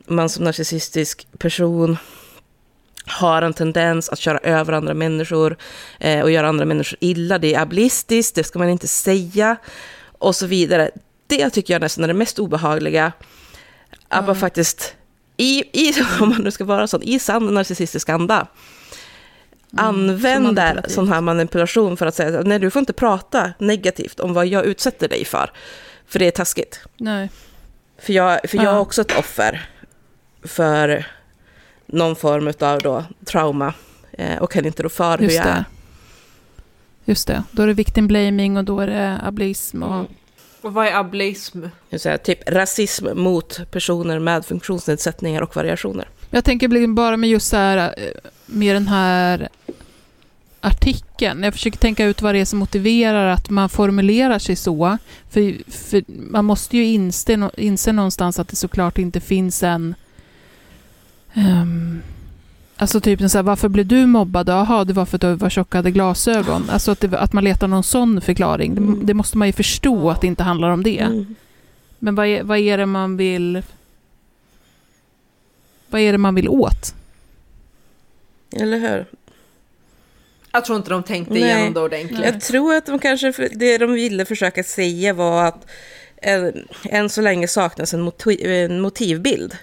man som narcissistisk person har en tendens att köra över andra människor eh, och göra andra människor illa. Det är ableistiskt, det ska man inte säga och så vidare. Det tycker jag nästan är det mest obehagliga. Att man faktiskt, i, i, om man nu ska vara sån, i sann narcissistisk anda, använder manipulativ. sån här manipulation för att säga att nej, du får inte prata negativt om vad jag utsätter dig för. För det är taskigt. Nej. För jag, för jag Ja. är också ett offer för någon form av då trauma eh, och kan inte rå för hur Just jag är. Just det. Då är det victim blaming och då är det ableism. Och... Och vad är ableism? Jag säga, typ rasism mot personer med funktionsnedsättningar och variationer. Jag tänker bara med just så här, eh, med den här artikeln. Jag försöker tänka ut vad det är som motiverar att man formulerar sig så. För, för man måste ju inse, inse någonstans att det såklart inte finns en... ehm, alltså typ en så här, varför blev du mobbad? Jaha, det var för att du var tjock och hade glasögon. Alltså att, det, att man letar någon sån förklaring. Det, det måste man ju förstå att det inte handlar om det. Mm. Men vad är, vad är det man vill... Vad är det man vill åt? Eller hur? Jag tror inte de tänkte Nej. igenom det ordentligt. Jag tror att de kanske, för- det de ville försöka säga var att än, än så länge saknas en, motiv, en motivbild.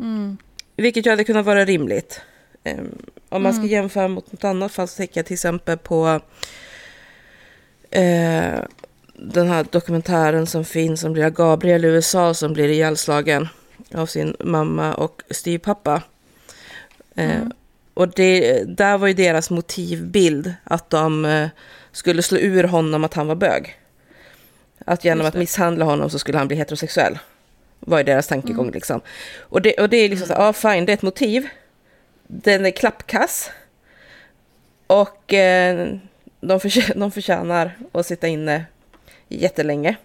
Mm. Vilket ju hade kunnat vara rimligt. Ehm, om man ska Mm. jämföra mot något annat fall så tänker jag till exempel på eh, den här dokumentären som finns som blir Gabriel i USA som blir ihjälslagen av sin mamma och styvpappa. Eh, Mm. och det, där var ju deras motivbild att de eh, skulle slå ur honom att han var bög. Att genom att misshandla honom så skulle han bli heterosexuell. Var ju deras tankegång liksom. Och det, och det är liksom så, ja fine, det är ett motiv. Den är klappkass. Och eh, de, förtjä- de förtjänar att sitta inne jättelänge.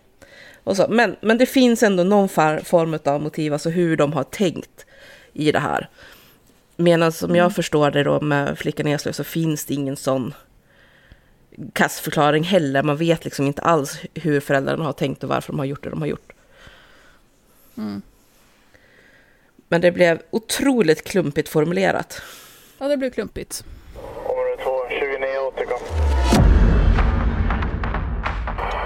Och så. Men, men det finns ändå någon form av motiv, alltså hur de har tänkt i det här. Medan som jag förstår det då med flickan i Eslöv så finns det ingen sån kassförklaring heller. Man vet liksom inte alls hur föräldrarna har tänkt och varför de har gjort det de har gjort. Mm. Men det blev otroligt klumpigt formulerat. Ja, det blev klumpigt. Område 2, 29 återkom.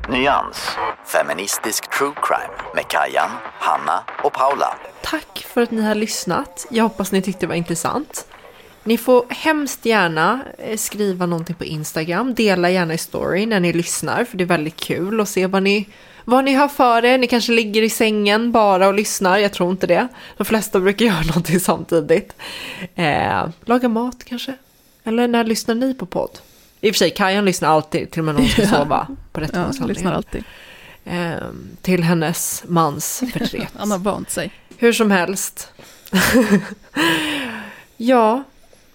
Nyans. Feministisk true crime med Kajan, Hanna och Paula. Tack för att ni har lyssnat. Jag hoppas ni tyckte det var intressant. Ni får hemskt gärna eh, skriva någonting på Instagram. Dela gärna i story när ni lyssnar, för det är väldigt kul att se vad ni, vad ni har för er. Ni kanske ligger i sängen bara och lyssnar. Jag tror inte det. De flesta brukar göra någonting samtidigt. Eh, laga mat kanske? Eller när lyssnar ni på podd? I och för sig, Kajan lyssnar alltid, till och med när hon ska Ja. sova på Ja, rättegångshandlingen. alltid. Eh, till hennes mans förtret. Han har vant sig. Hur som helst. ja,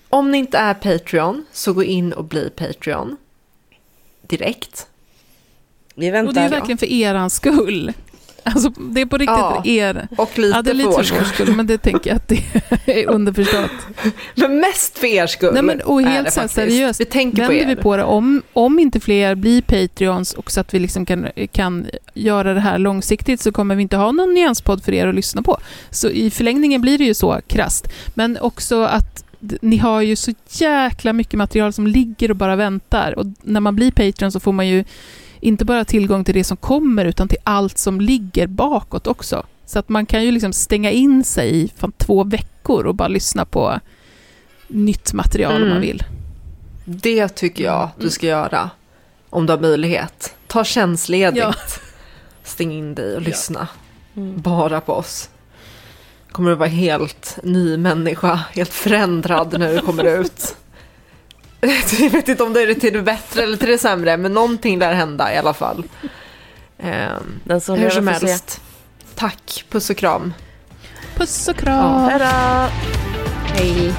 om ni inte är Patreon så gå in och bli Patreon. Direkt. Vi Och väntar. det är verkligen för erans skull. Alltså, det är på riktigt Ja, er. Och lite, Ja, det är lite för vår skull, men det tänker jag att det är underförstått. Men mest för er skull. Nej, men, och helt så seriöst, Vi tänker på vänder er. vi på det, om, om inte fler blir Patreons och så att vi liksom kan, kan göra det här långsiktigt så kommer vi inte ha någon nyanspodd för er att lyssna på. Så i förlängningen blir det ju så krasst. Men också att ni har ju så jäkla mycket material som ligger och bara väntar. Och när man blir Patreon så får man ju inte bara tillgång till det som kommer, utan till allt som ligger bakåt också. Så att man kan ju liksom stänga in sig i fan två veckor och bara lyssna på nytt material om man Mm. vill. Det tycker jag du ska göra. Om du har möjlighet. Ta tjänstledigt. Ja. Stäng in dig och lyssna. Bara på oss. Kommer du vara helt ny människa. Helt förändrad när du kommer ut. Jag vet inte om det är till det bättre eller till det sämre. Men någonting lär hända i alla fall. Ehm, Den som hur som får se. helst. Tack. Puss och kram. Puss och kram! Hejdå! Hej.